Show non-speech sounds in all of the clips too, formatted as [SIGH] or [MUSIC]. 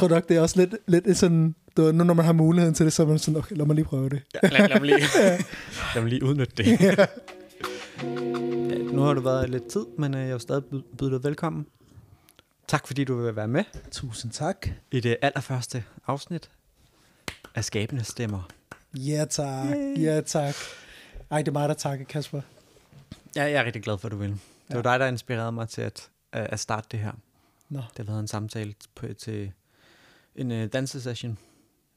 Jeg tror nok, det er også lidt, lidt sådan, du ved, nu når man har muligheden til det, så er man sådan, okay, lad mig lige prøve det. Ja, lad, lad, mig lige, [LAUGHS] [LAUGHS] lad mig lige udnytte det. Ja. Nu har du været lidt tid, men øh, jeg vil stadig byde byde dig velkommen. Tak fordi du vil være med Tusind tak. i det allerførste afsnit af Skabende Stemmer. Ja tak, ja tak. Ej, det er mig, der takker, Kasper. Ja, jeg er rigtig glad for, at du vil. Det var dig, der inspirerede mig til at, øh, at starte det her. Nå. Det har været en samtale på, til en uh, dansesession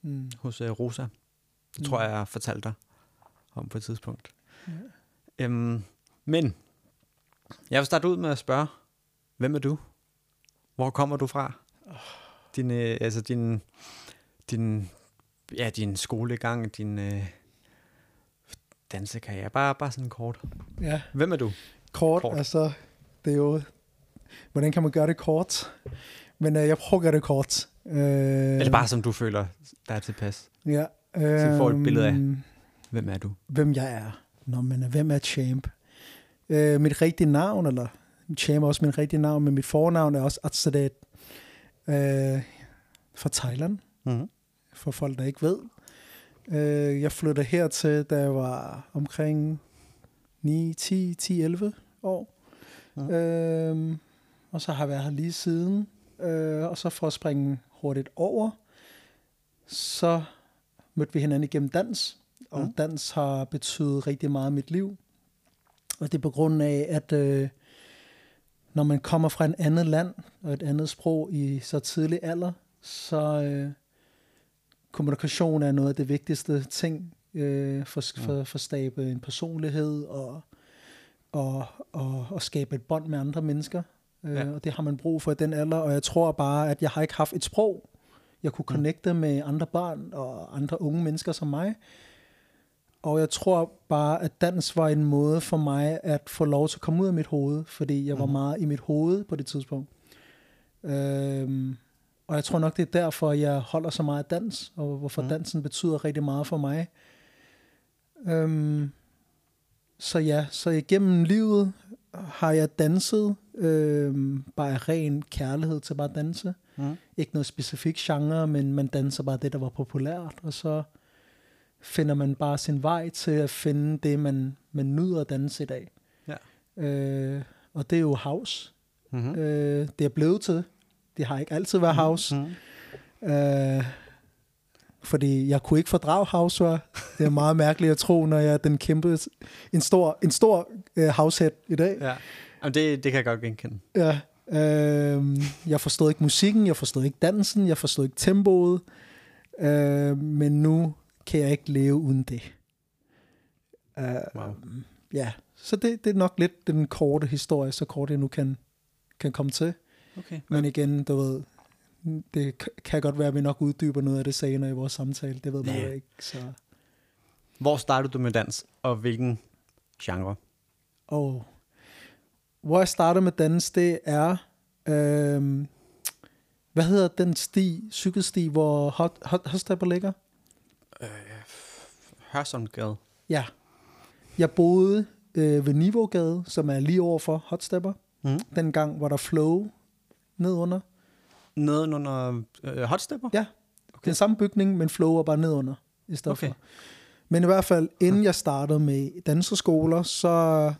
Mm. hos uh, Rosa. Det Mm. tror jeg, jeg fortalte dig om på et tidspunkt. Ja. Øhm, men jeg vil starte ud med at spørge, hvem er du? Hvor kommer du fra? Din, øh, altså din, din, ja, din skolegang, din øh, dansekarriere. Bare, bare sådan kort. Ja, Hvem er du? kort, Kort. kort, altså, det er jo, hvordan kan man gøre det kort? Men øh, jeg prøver at gøre det kort. Øh, Eller bare som du føler, der er tilpas. Ja. vi får et billede af. øhm, Hvem er du? hvem jeg er. Nå, men øh, hvem er Champ? Øh, mit rigtige navn, eller Champ er også mit rigtige navn, men mit fornavn er også Atsadet øh, fra Thailand, Mm-hmm. for folk, der ikke ved. Øh, jeg flyttede hertil, da jeg var omkring 9, 10, 10, 11 år. Mhm. Øh, og så har jeg været her lige siden. Øh, og så for at springe hurtigt over, så mødte vi hinanden igennem dans. Og Mhm. dans har betydet rigtig meget i mit liv. Og det er på grund af, at øh, når man kommer fra en andet land og et andet sprog i så tidlig alder, så øh, kommunikation er noget af det vigtigste ting øh, for, for, for at skabe en personlighed og, og, og, og skabe et bånd med andre mennesker. Øh, Ja. Og det har man brug for i den alder, og jeg tror bare, at jeg har ikke haft et sprog, jeg kunne Mm. connecte med andre børn og andre unge mennesker som mig. Og jeg tror bare, at dans var en måde for mig at få lov til at komme ud af mit hoved, fordi jeg var Mhm. meget i mit hoved på det tidspunkt. Øhm, og jeg tror nok, det er derfor, jeg holder så meget af dans, og hvorfor mm. dansen betyder rigtig meget for mig. Øhm, så ja, så igennem livet har jeg danset øhm, bare ren kærlighed til bare at danse. Mm. Ikke noget specifik genre, men man danser bare det, der var populært, og så finder man bare sin vej til at finde det, man, man nyder at danse i dag. Ja. Øh, og det er jo house. Mm-hmm. Øh, det er blevet til. Det har ikke altid været house. Mm-hmm. Øh, fordi jeg kunne ikke fordrage house, var. Det er meget mærkeligt at tro, når jeg den kæmpe, en stor, en stor øh, househead i dag. Ja. Jamen, det, det kan jeg godt genkende. Ja. Øh, jeg forstod ikke musikken, jeg forstod ikke dansen, jeg forstod ikke tempoet. Øh, men nu kan jeg ikke leve uden det. Øh, Wow. Ja, så det, det er nok lidt den korte historie, så kort jeg nu kan, kan komme til. Okay. Men igen, du ved, det kan godt være, at vi nok uddyber noget af det senere i vores samtale. Det ved man jo ikke. Så. Hvor startede du med dans, og hvilken genre? Og hvor jeg starter med dans, det er, øhm, hvad hedder den sti, cykelsti, hvor hot, hot, hotstepper ligger? Øh, Hørsholmsgade. Ja. Jeg boede øh, ved Niveaugade, som er lige over for hotstepper. Mm. Dengang var der flow nedunder. Nedenunder øh, Hotstepper? Ja, okay. den samme bygning, men flow var bare nedunder i stedet Okay. for. Men i hvert fald, inden jeg startede med danseskoler, så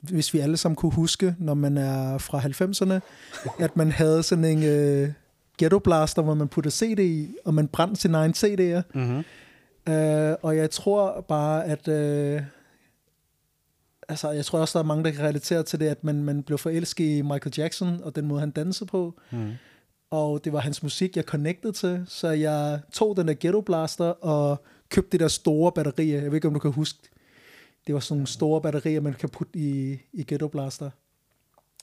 hvis vi alle sammen kunne huske, når man er fra 90'erne, [LAUGHS] at man havde sådan en øh, ghetto blaster, hvor man puttede CD i, og man brændte sine egne CD'er. Mm-hmm. Øh, og jeg tror bare, at... Øh, altså, jeg tror også, der er mange, der kan relatere til det, at man, man blev forelsket i Michael Jackson, og den måde, han dansede på. Mm. Og det var hans musik, jeg connectede til. Så jeg tog den der Ghetto Blaster og købte de der store batterier. Jeg ved ikke, om du kan huske. Det var sådan nogle store batterier, man kan putte i, i Ghetto Blaster.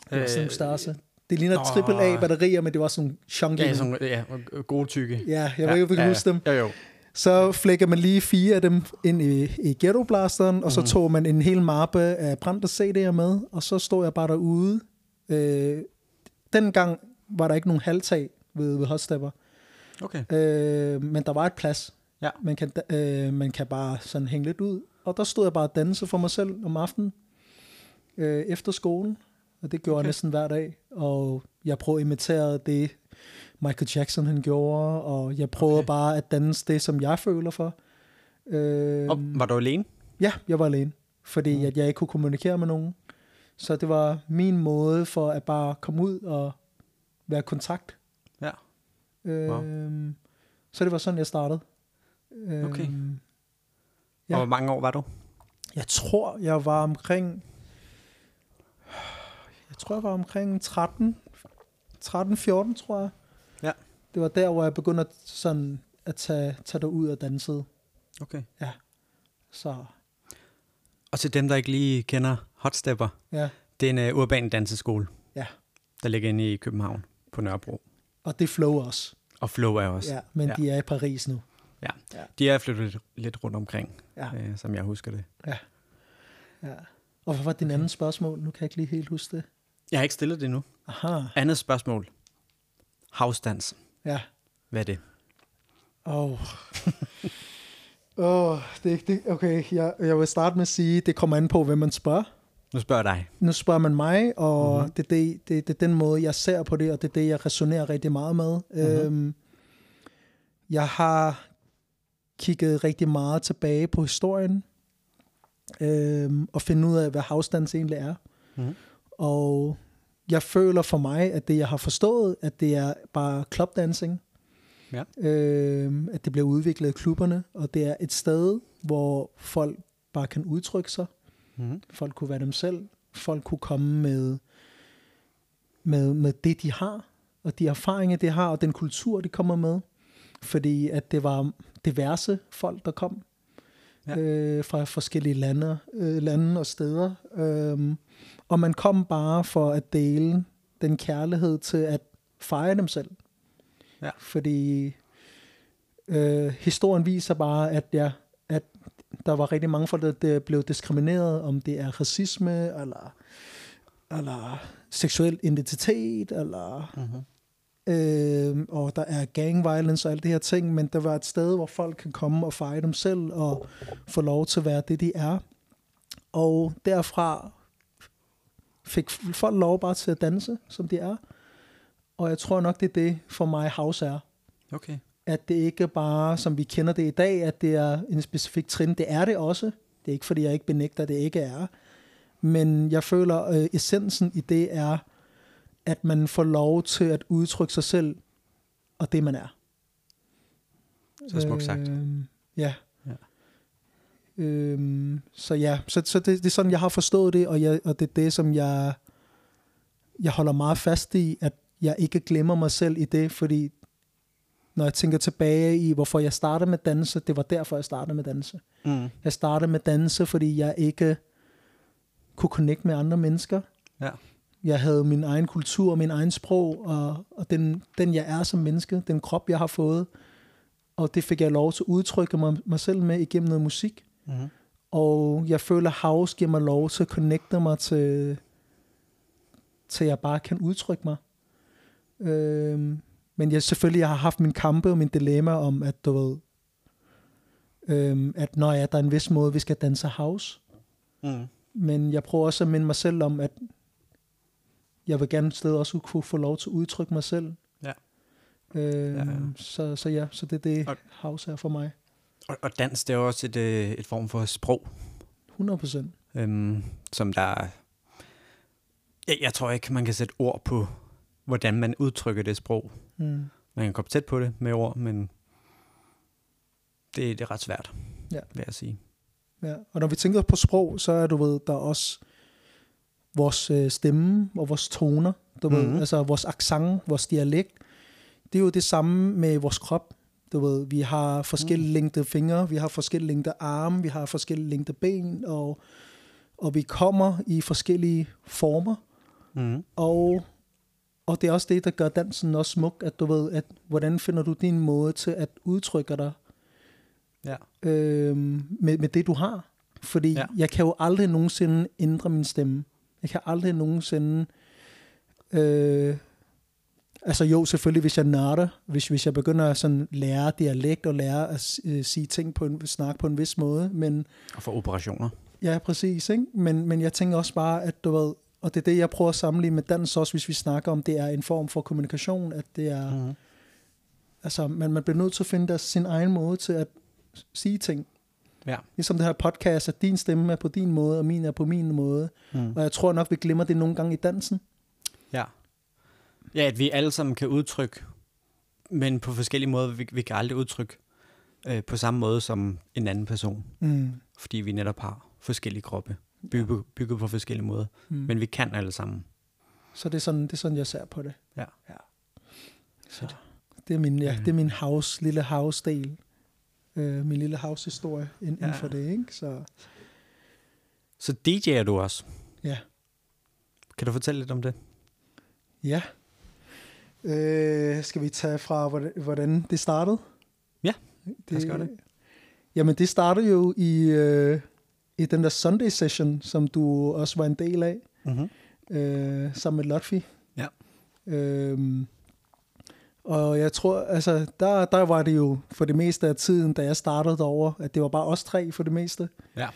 Det var sådan nogle størrelse. Det ligner Øh, Nå. AAA batterier, men det var sådan chunky. Ja, sådan, ja, gode tykke. ja, jeg ved ikke, om du kan huske dem. Jo, jo. Så flækker man lige fire af dem ind i, i Ghetto Blasteren, og så Mhm. tog man en hel mappe af brændte CD'er med, og så stod jeg bare derude. Øh, dengang var der ikke nogen halvtag ved, ved Hotstepper. Okay. Øh, men der var et plads. Ja. Man kan, øh, man kan bare sådan hænge lidt ud. Og der stod jeg bare og danse for mig selv om aftenen øh, efter skolen. Og det gjorde okay. Jeg næsten hver dag. Og jeg prøvede at imitere det, Michael Jackson han gjorde, og jeg prøvede okay. Bare at danse det, som jeg føler for. Øh, Og var du alene? Ja, jeg var alene, fordi mm. at jeg ikke kunne kommunikere med nogen. Så det var min måde for at bare komme ud og være kontakt. Ja. Øhm, Så det var sådan, jeg startede. Okay. Øhm, Ja. Ja. Og hvor mange år var du? Jeg tror, jeg var omkring... Jeg tror, jeg var omkring 13, 13-14, tror jeg. Ja. Det var der, hvor jeg begyndte at, sådan, at tage, tage det ud og danse. Okay. Så Og til dem, der ikke lige kender Hot Stepper, ja, det er en uh, urban danseskole. Ja. Der ligger inde i København på Nørrebro. og det flow også. Og Flow er også. Ja, men Ja. ja. de er i Paris nu. De er flyttet lidt, lidt rundt omkring, Ja. øh, som jeg husker det. ja. Og hvad var din anden spørgsmål? Nu kan jeg ikke lige helt huske det. Jeg har ikke stillet det nu. Aha, Andet spørgsmål. House-dans. ja. Hvad er det? Åh. Oh. oh, det, det, okay, jeg, jeg vil starte med at sige, det kommer an på, hvem man spørger. Nu spørger dig. Nu spørger man mig, og Mhm. mm-hmm. det, er det, det, det er den måde, jeg ser på det, og det er det, jeg resonerer rigtig meget med. Mm-hmm. Øhm, jeg har kigget rigtig meget tilbage på historien, øhm, og finde ud af, hvad house egentlig er. Mhm. Og jeg føler for mig, at det, jeg har forstået, at det er bare clubdancing. Ja. Øhm, at det bliver udviklet i klubberne, og det er et sted, hvor folk bare kan udtrykke sig. Mm-hmm. Folk kunne være dem selv. Folk kunne komme med, med, med det, de har, og de erfaringer, de har, og den kultur, de kommer med. Fordi at det var diverse folk, der kom Ja. øh, fra forskellige lande, øh, lande og steder. Øhm, og man kom bare for at dele den kærlighed til at fejre dem selv. Ja. Fordi øh, historien viser bare, at, ja, der var rigtig mange folk, der, der blev diskrimineret, om det er racisme, eller, eller seksuel identitet, eller Mm-hmm. øh, og der er gang violence og alt det her ting, men der var et sted, hvor folk kan komme og fejre dem selv, og få lov til at være det, de er. Og derfra fik folk lov bare til at danse, som de er. Og jeg tror nok, det er det for mig house er Okay. At det ikke bare, som vi kender det i dag, at det er en specifik trin. Det er det også. Det er ikke, fordi jeg ikke benægter, at det ikke er. Men jeg føler, at øh, essensen i det er, at man får lov til at udtrykke sig selv, og det man er. Så smukt sagt. Øhm, ja. Ja. Øhm, så ja, så, så det, det er sådan, jeg har forstået det, og, jeg, og det er det, som jeg, jeg holder meget fast i, at jeg ikke glemmer mig selv i det, fordi når jeg tænker tilbage i, hvorfor jeg startede med danse, det var derfor, jeg startede med danse. Mm. Jeg startede med danse, fordi jeg ikke kunne connecte med andre mennesker. Ja. Jeg havde min egen kultur, min egen sprog, og, og den, den jeg er som menneske, den krop, jeg har fået. Og det fik jeg lov til at udtrykke mig, mig selv med igennem noget musik. Mm-hmm. Og jeg føler, house giver mig lov til at connecte mig til, til jeg bare kan udtrykke mig. Øhm, men jeg selvfølgelig jeg har haft min kampe og min dilemma om, at du ved, øhm, at når jeg, der er en vis måde, vi skal danse house. Mm. Men jeg prøver også at minde mig selv om, at jeg vil gerne sted også kunne få lov til at udtrykke mig selv. Ja. Øhm, Ja, ja. Så, så ja, så det er det, Og- house er for mig. Og, og dans, det er jo også et, øh, et form for sprog, 100 procent. øhm, som der... Jeg, jeg tror ikke, man kan sætte ord på, hvordan man udtrykker det sprog. Mm. Man kan komme tæt på det med ord, men det, det er ret svært, Ja. vil jeg sige. Ja, og når vi tænker på sprog, så er du ved, der er også vores øh, stemme og vores toner, du mm-hmm. Mhm. ved, altså vores accent, vores dialekt. Det er jo det samme med vores krop. Du ved, vi har forskellige mm. længde fingre, vi har forskellige længde arme, vi har forskellige længde ben, og, og vi kommer i forskellige former. Mm. Og, og det er også det, der gør dansen også smuk, at du ved, at hvordan finder du din måde til at udtrykke dig Ja. øhm, med, med det, du har. Fordi Ja. jeg kan jo aldrig nogensinde ændre min stemme. Jeg kan aldrig nogensinde... Øh, altså jo, selvfølgelig, hvis jeg nørder, hvis, hvis jeg begynder at sådan lære dialekt og lære at øh, sige ting på en, snakke på en vis måde, men Og for operationer. Ja, præcis. Ikke? Men, men jeg tænker også bare, at du ved, og det er det, jeg prøver at sammenligne med dans også, hvis vi snakker om, det er en form for kommunikation, at det er, Mm. altså, man, man bliver nødt til at finde der sin egen måde til at sige ting. Ja. Ligesom det her podcast, at din stemme er på din måde, og min er på min måde. Mm. Og jeg tror nok, vi glemmer det nogle gange i dansen. Ja. Ja, at vi alle sammen kan udtrykke, men på forskellige måder. Vi, vi kan aldrig udtrykke øh, på samme måde som en anden person, Mm. fordi vi netop har forskellige kroppe, bygget, bygget på forskellige måder. Mm. Men vi kan alle sammen. Så det er, sådan, det er sådan, jeg ser på det. Ja. ja. Så det er min, ja, det er min house, lille house-del. Øh, min lille house-historie inden Ja. ja. for det, ikke? Så Så DJ'er du også. ja. Kan du fortælle lidt om det? Ja. Øh, skal vi tage fra, hvordan, det startede? Ja, lad os gøre det. Jamen, det startede jo i, øh, i den der Sunday session, som du også var en del af, Mm-hmm. øh, sammen med Lotfi. Ja. Øhm, og jeg tror, altså, der, der var det jo for det meste af tiden, da jeg startede derovre, at det var bare os tre for det meste. Ja,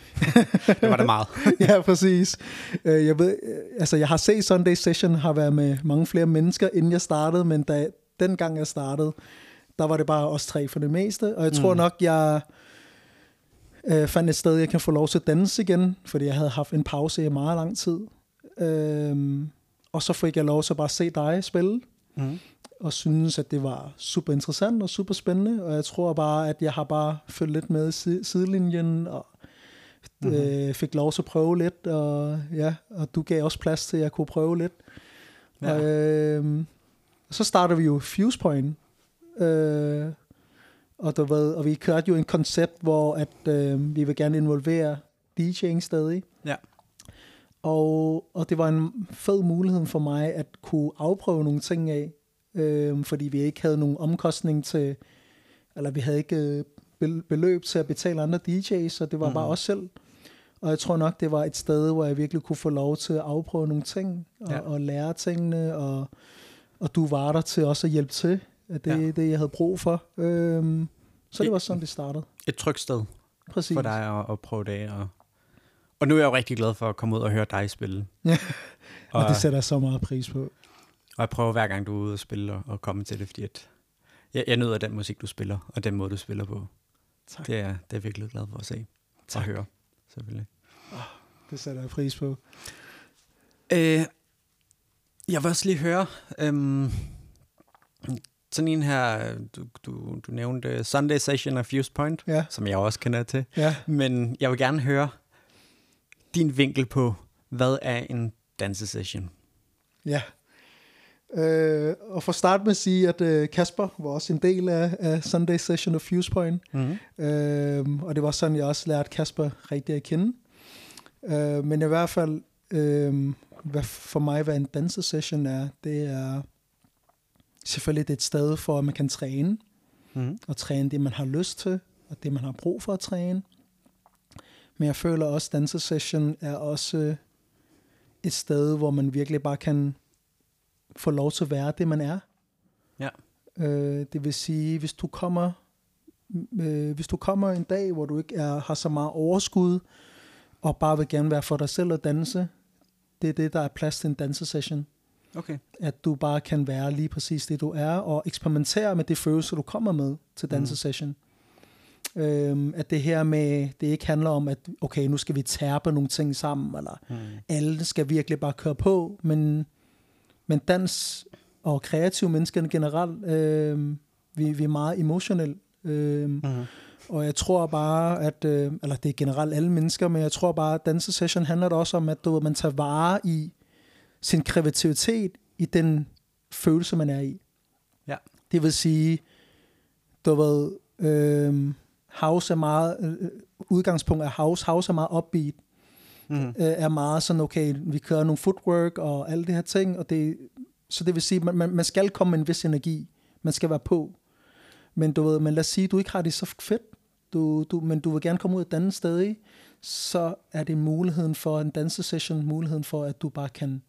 det var det meget. [LAUGHS] ja, præcis. Øh, Jeg ved, øh, altså jeg har set Sunday Session, har været med mange flere mennesker, inden jeg startede, men da, dengang jeg startede, der var det bare os tre for det meste, og jeg tror Mm. nok, jeg øh, fandt et sted, jeg kan få lov til at danse igen, fordi jeg havde haft en pause i meget lang tid. Øhm, og så fik jeg lov til at bare se dig spille, Mm. og synes, at det var super interessant og super spændende, og jeg tror bare, at jeg har bare følt lidt med sidelinjen, og Mhm. øh, fik lov til at prøve lidt, og ja, og du gav også plads til, at jeg kunne prøve lidt. Ja. Og, øh, så startede vi jo Fuse Point, øh, og, du ved, og vi kørte jo en koncept, hvor at, øh, vi vil gerne involvere DJ'ing stadig. Ja. Og, og det var en fed mulighed for mig at kunne afprøve nogle ting af, øh, fordi vi ikke havde nogen omkostning til, eller vi havde ikke øh, bel- beløb til at betale andre DJ's, så det var mm. bare os selv. Og jeg tror nok, det var et sted, hvor jeg virkelig kunne få lov til at afprøve nogle ting, og, ja. og lære tingene, og, og du var der til også at hjælpe til. Det er Ja. det, jeg havde brug for. Øhm, så det var sådan, det startede. Et trygt sted Præcis. for dig at, at prøve det af. Og, og nu er jeg jo rigtig glad for at komme ud og høre dig spille. Ja. [LAUGHS] og, Og det sætter jeg så meget pris på. og jeg prøver hver gang, du er ude og spille og, og komme til det, fordi at jeg, jeg nyder den musik, du spiller, og den måde, du spiller på. Tak. Det er, det er jeg virkelig glad for at se og Tak. høre, selvfølgelig. Det sætter jeg pris på. Øh, jeg vil også lige høre, øhm, sådan en her, du, du, du nævnte Sunday Session af Fuse Point, Ja, som jeg også kender til. ja. Men jeg vil gerne høre din vinkel på, hvad er en dansesession? Ja. Øh, og for at starte med at sige, at øh, Kasper var også en del af, af Sunday Session of Fuse Point. Mm-hmm. Øh, og det var sådan, jeg også lærte Kasper rigtig at kende. Øh, men i hvert fald, øh, hvad for mig, hvad en dansesession er, det er selvfølgelig det er et sted for, at man kan træne, Mm-hmm. og træne det, man har lyst til, og det, man har brug for at træne. Men jeg føler også, at dansesession er også et sted, hvor man virkelig bare kan få lov til at være det, man er. Ja. Øh, det vil sige, hvis du kommer øh, hvis du kommer en dag, hvor du ikke er, har så meget overskud, og bare vil gerne være for dig selv og danse, det er det, der er plads til en dansesession. Okay. At du bare kan være lige præcis det, du er, og eksperimentere med det følelse, du kommer med til dansesession. Mm. Øhm, at det her med, det ikke handler om, at okay, nu skal vi tærpe nogle ting sammen, eller Mm. alle skal virkelig bare køre på, men, men dans og kreative mennesker generelt, øh, vi, vi er meget emotionelle. Øh, Mm-hmm. og jeg tror bare, at, øh, eller det er generelt alle mennesker, men jeg tror bare, at dansesession handler det også om, at du, man tager vare i sin kreativitet i den følelse, man er i. Ja. Det vil sige, du ved, øh, house er meget, øh, udgangspunkt er house, house er meget upbeat, Mm-hmm. øh, er meget sådan, okay, vi kører nogle footwork og alle de her ting, og det, så det vil sige, man, man, man skal komme med en vis energi, man skal være på, men du ved, men lad os sige, du ikke har det så fedt, du, du, men du vil gerne komme ud et andet sted så er det muligheden for en dansesession, muligheden for, at du bare kan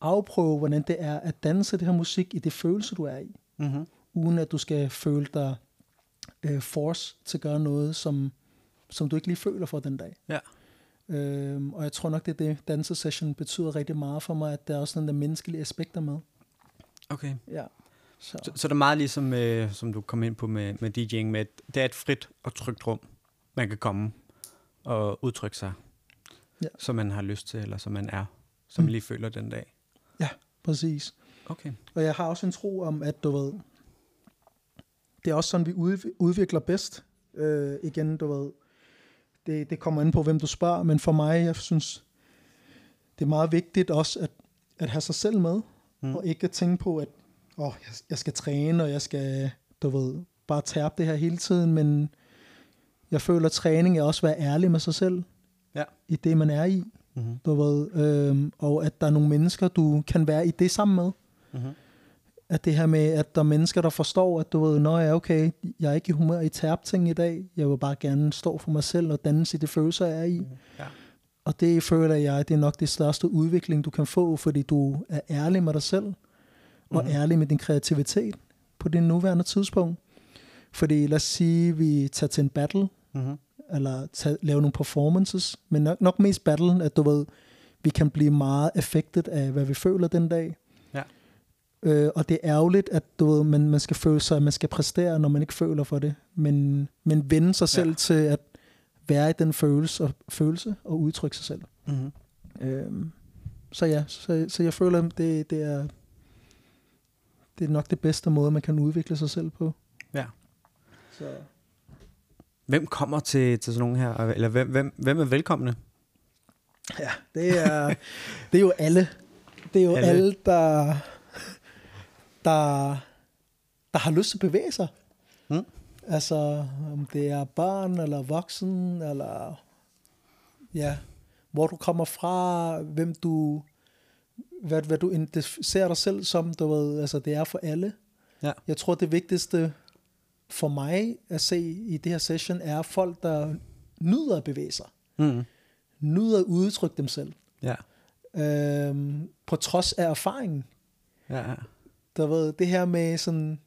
afprøve, hvordan det er at danse det her musik i det følelse, du er i, Mm-hmm. uden at du skal føle dig øh, force til at gøre noget, som, som du ikke lige føler for den dag. Ja. Øhm, og jeg tror nok, det er det, dansesession betyder rigtig meget for mig, at der er også sådan der menneskelige aspekter med. Okay. Ja. Så, Så, så det er meget ligesom, øh, som du kom ind på med, med DJ'ing, med, at det er et frit og trygt rum, man kan komme og udtrykke sig, Ja. som man har lyst til, eller som man er, som man Mm. lige føler den dag. Præcis. Okay. Og jeg har også en tro om, at du ved, det er også sådan, vi ud, udvikler bedst. Øh, igen, du ved, det, det kommer an på, hvem du spørger, men for mig, jeg synes, det er meget vigtigt også at, at have sig selv med, Mm. og ikke at tænke på, at åh, jeg, jeg skal træne, og jeg skal, du ved, bare tabe det her hele tiden, men jeg føler, at træning er også at være ærlig med sig selv, Ja. i det, man er i, Mm-hmm. du ved, øhm, og at der er nogle mennesker, du kan være i det sammen med, Mm-hmm. at det her med, at der er mennesker, der forstår, at du ved, nå ja, okay, jeg er ikke i humør i ting i dag, jeg vil bare gerne stå for mig selv og danne sig de følelser, jeg er i. Ja. Og det føler jeg, det er nok det største udvikling, du kan få, fordi du er ærlig med dig selv, og Mhm. ærlig med din kreativitet på det nuværende tidspunkt. Fordi lad os sige, vi tager til en battle, Mm-hmm. Eller tage, lave nogle performances, men nok, nok mest battlen, at du ved, vi kan blive meget affected af, hvad vi føler den dag. Ja. Øh, og det er ærgerligt, at du ved, man, man skal føle sig, at man skal præstere, når man ikke føler for det. Men, men vende sig selv Ja. til at være i den følelse og, følelse og udtrykke sig selv. Mm-hmm. Øhm, så ja, så, så jeg føler, det, det er det er nok det bedste måde, man kan udvikle sig selv på. Ja. Så. Hvem kommer til, til sådan nogle her, eller hvem, hvem, hvem er velkomne? Ja, det er, [LAUGHS] det er jo alle. Det er jo Alle. alle, der, der, der har lyst til at bevæge sig. Mm. Altså, om det er børn eller voksen, eller ja, hvor du kommer fra, hvem du, hvad, hvad du ser dig selv som, du ved, altså det er for alle. Ja. Jeg tror, det vigtigste for mig at se i det her session, er folk, der nyder at bevæge sig. Mm. Nyder at udtrykke dem selv. Ja. Øhm, på trods af erfaringen. Ja. Der ved, det her med sådan...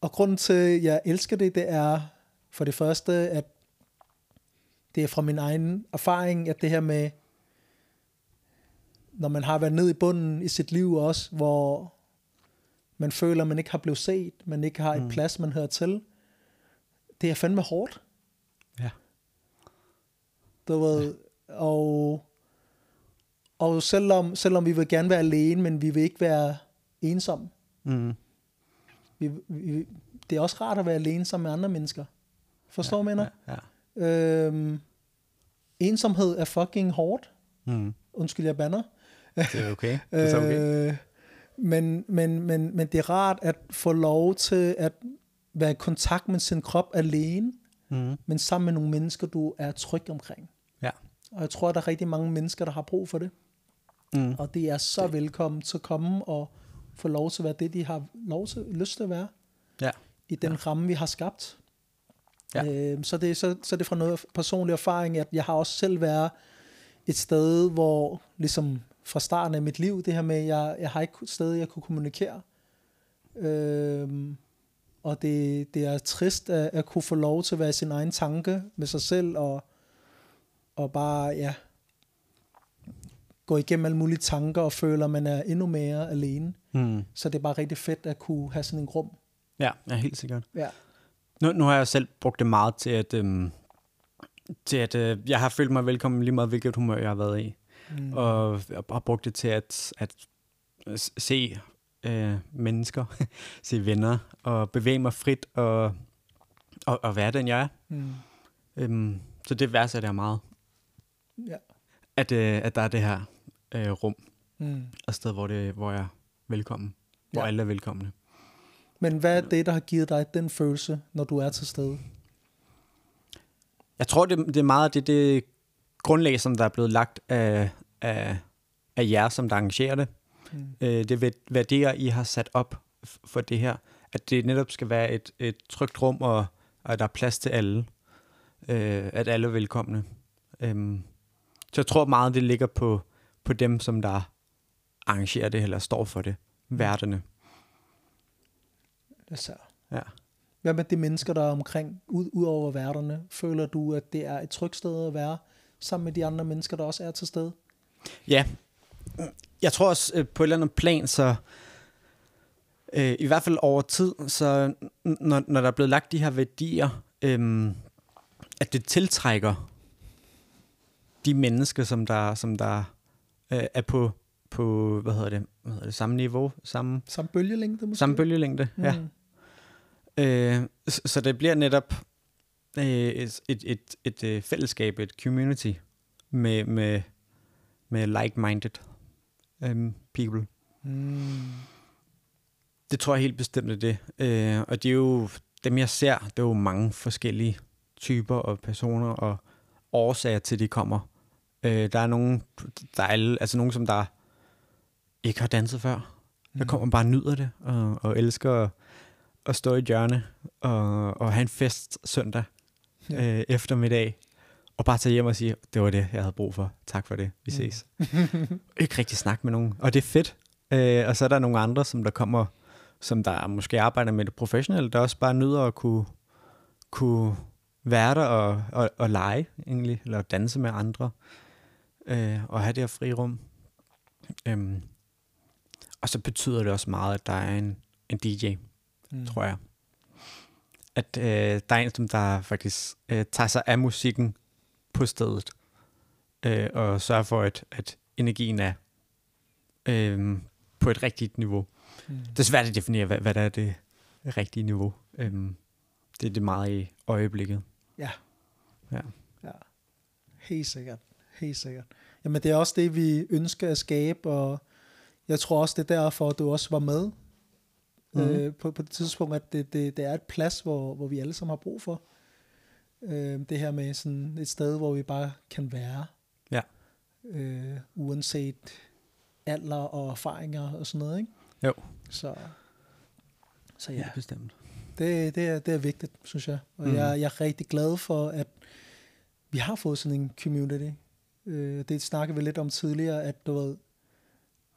Og grunden til, at jeg elsker det, det er for det første, at det er fra min egen erfaring, at det her med, når man har været ned i bunden i sit liv også, hvor man føler, man ikke har blevet set, man ikke har et Mm. plads, man hører til, det er fandme hårdt. Ja. Du ved, og, og selvom, selvom vi vil gerne være alene, men vi vil ikke være ensomme. Mm. Vi, vi, det er også rart at være alene sammen med andre mennesker. Forstår ja, mener? Ja, ja. Øhm, ensomhed er fucking hårdt. Mm. Undskyld, jeg banner. Det er okay. Det er så okay. [LAUGHS] Øh, men, men, men, men det er rart at få lov til at være i kontakt med sin krop alene, Mm. men sammen med nogle mennesker, du er tryg omkring. Ja. Og jeg tror, der er rigtig mange mennesker, der har brug for det. Mm. Og det er så velkommen til at komme og få lov til at være det, de har lov til, lyst til at være. Ja. I den ja. ramme, vi har skabt. Ja. Øh, så, det, så, så det er fra noget personlig erfaring, at jeg har også selv været et sted, hvor ligesom fra starten af mit liv, det her med, jeg, jeg har ikke et sted, jeg kunne kommunikere. Øh, og det, det er trist at, at kunne få lov til at være sin egen tanke med sig selv, og, og bare, ja, gå igennem alle mulige tanker, og føler, at man er endnu mere alene. Mm. Så det er bare rigtig fedt at kunne have sådan en rum. Ja, ja, helt sikkert. Ja. Nu, nu har jeg selv brugt det meget til at, øhm, til at øh, jeg har følt mig velkommen lige meget, hvilket humør jeg har været i. Mm. Og jeg har brugt det til at, at se øh, mennesker, [LAUGHS] se venner, og bevæge mig frit, og, og, og være den, jeg er. Mm. Øhm, så det værdsætter jeg meget, Ja. at, øh, at der er det her øh, rum, Mm. og sted, hvor, det, hvor jeg er velkommen, hvor Ja. alle er velkomne. Men hvad er det, der har givet dig den følelse, når du er til stede? Jeg tror, det, det er meget det, det grundlag, som der er blevet lagt af, af, af jer, som der arrangerer det. Mm. Øh, det er væ- værdier, I har sat op for det her. At det netop skal være et, et trygt rum, og, og at der er plads til alle. Øh, at alle er velkomne. Øhm, så jeg tror meget, det ligger på, på dem, som der arrangerer det, eller står for det. Værterne. Det er så. Ja. Hvad med de mennesker, der er omkring, ud, ud over værterne? Føler du, at det er et trygt sted at være, sammen med de andre mennesker, der også er til stede? Ja, jeg tror også øh, på et eller andet plan, så Øh, I hvert fald over tid, så når, når der er blevet lagt de her værdier, øhm, at det tiltrækker de mennesker, som der, som der øh, er på, på hvad hedder det, hvad hedder det, samme niveau, samme, Samme bølgelængde måske? samme bølgelængde. Mm. Ja. Øh, så, så det bliver netop øh, et, et, et, et, et fællesskab, et community med, med, med like-minded um, people. Mm. Det tror jeg helt bestemt er det. Øh, og det er jo, dem jeg ser, det er jo mange forskellige typer og personer og årsager til, de kommer. Øh, der er nogen, der er alle, altså nogen, som der ikke har danset før. Der Mm. kommer bare nyder det, og, og elsker at, at stå i hjørne og, og have en fest søndag Ja. øh, eftermiddag, og bare tage hjem og sige, det var det, jeg havde brug for. Tak for det. Vi ses. Mm. [LAUGHS] ikke rigtig snakke med nogen. Og det er fedt. Øh, og så er der nogle andre, som der kommer, som der måske arbejder med det professionelle, der også bare nyder at kunne, kunne være der og, og, og lege, egentlig, eller danse med andre, øh, og have det her frirum. Øhm, og så betyder det også meget, at der er en, en DJ, Mm. tror jeg. At øh, der er en, der faktisk øh, tager sig af musikken på stedet, øh, og sørger for, at, at energien er øh, på et rigtigt niveau. Mm. Det er svært at definere, hvad, hvad der er det rigtige niveau. Øhm, det er det meget i øjeblikket. Ja. Ja. ja. Helt sikkert. Helt sikkert. Jamen, det er også det, vi ønsker at skabe, og jeg tror også, det er derfor, at du også var med. Mm. øh, på, på det tidspunkt, at det, det, det er et plads, hvor, hvor vi alle sammen har brug for. Øh, det her med sådan et sted, hvor vi bare kan være. Ja. Øh, uanset alder og erfaringer og sådan noget, ikke? Jo. Så, så ja. Helt bestemt. Det, det, er, det er vigtigt, synes jeg. Og Mm. mm. jeg, jeg er rigtig glad for, at vi har fået sådan en community. Øh, det snakkede vi lidt om tidligere, at du ved,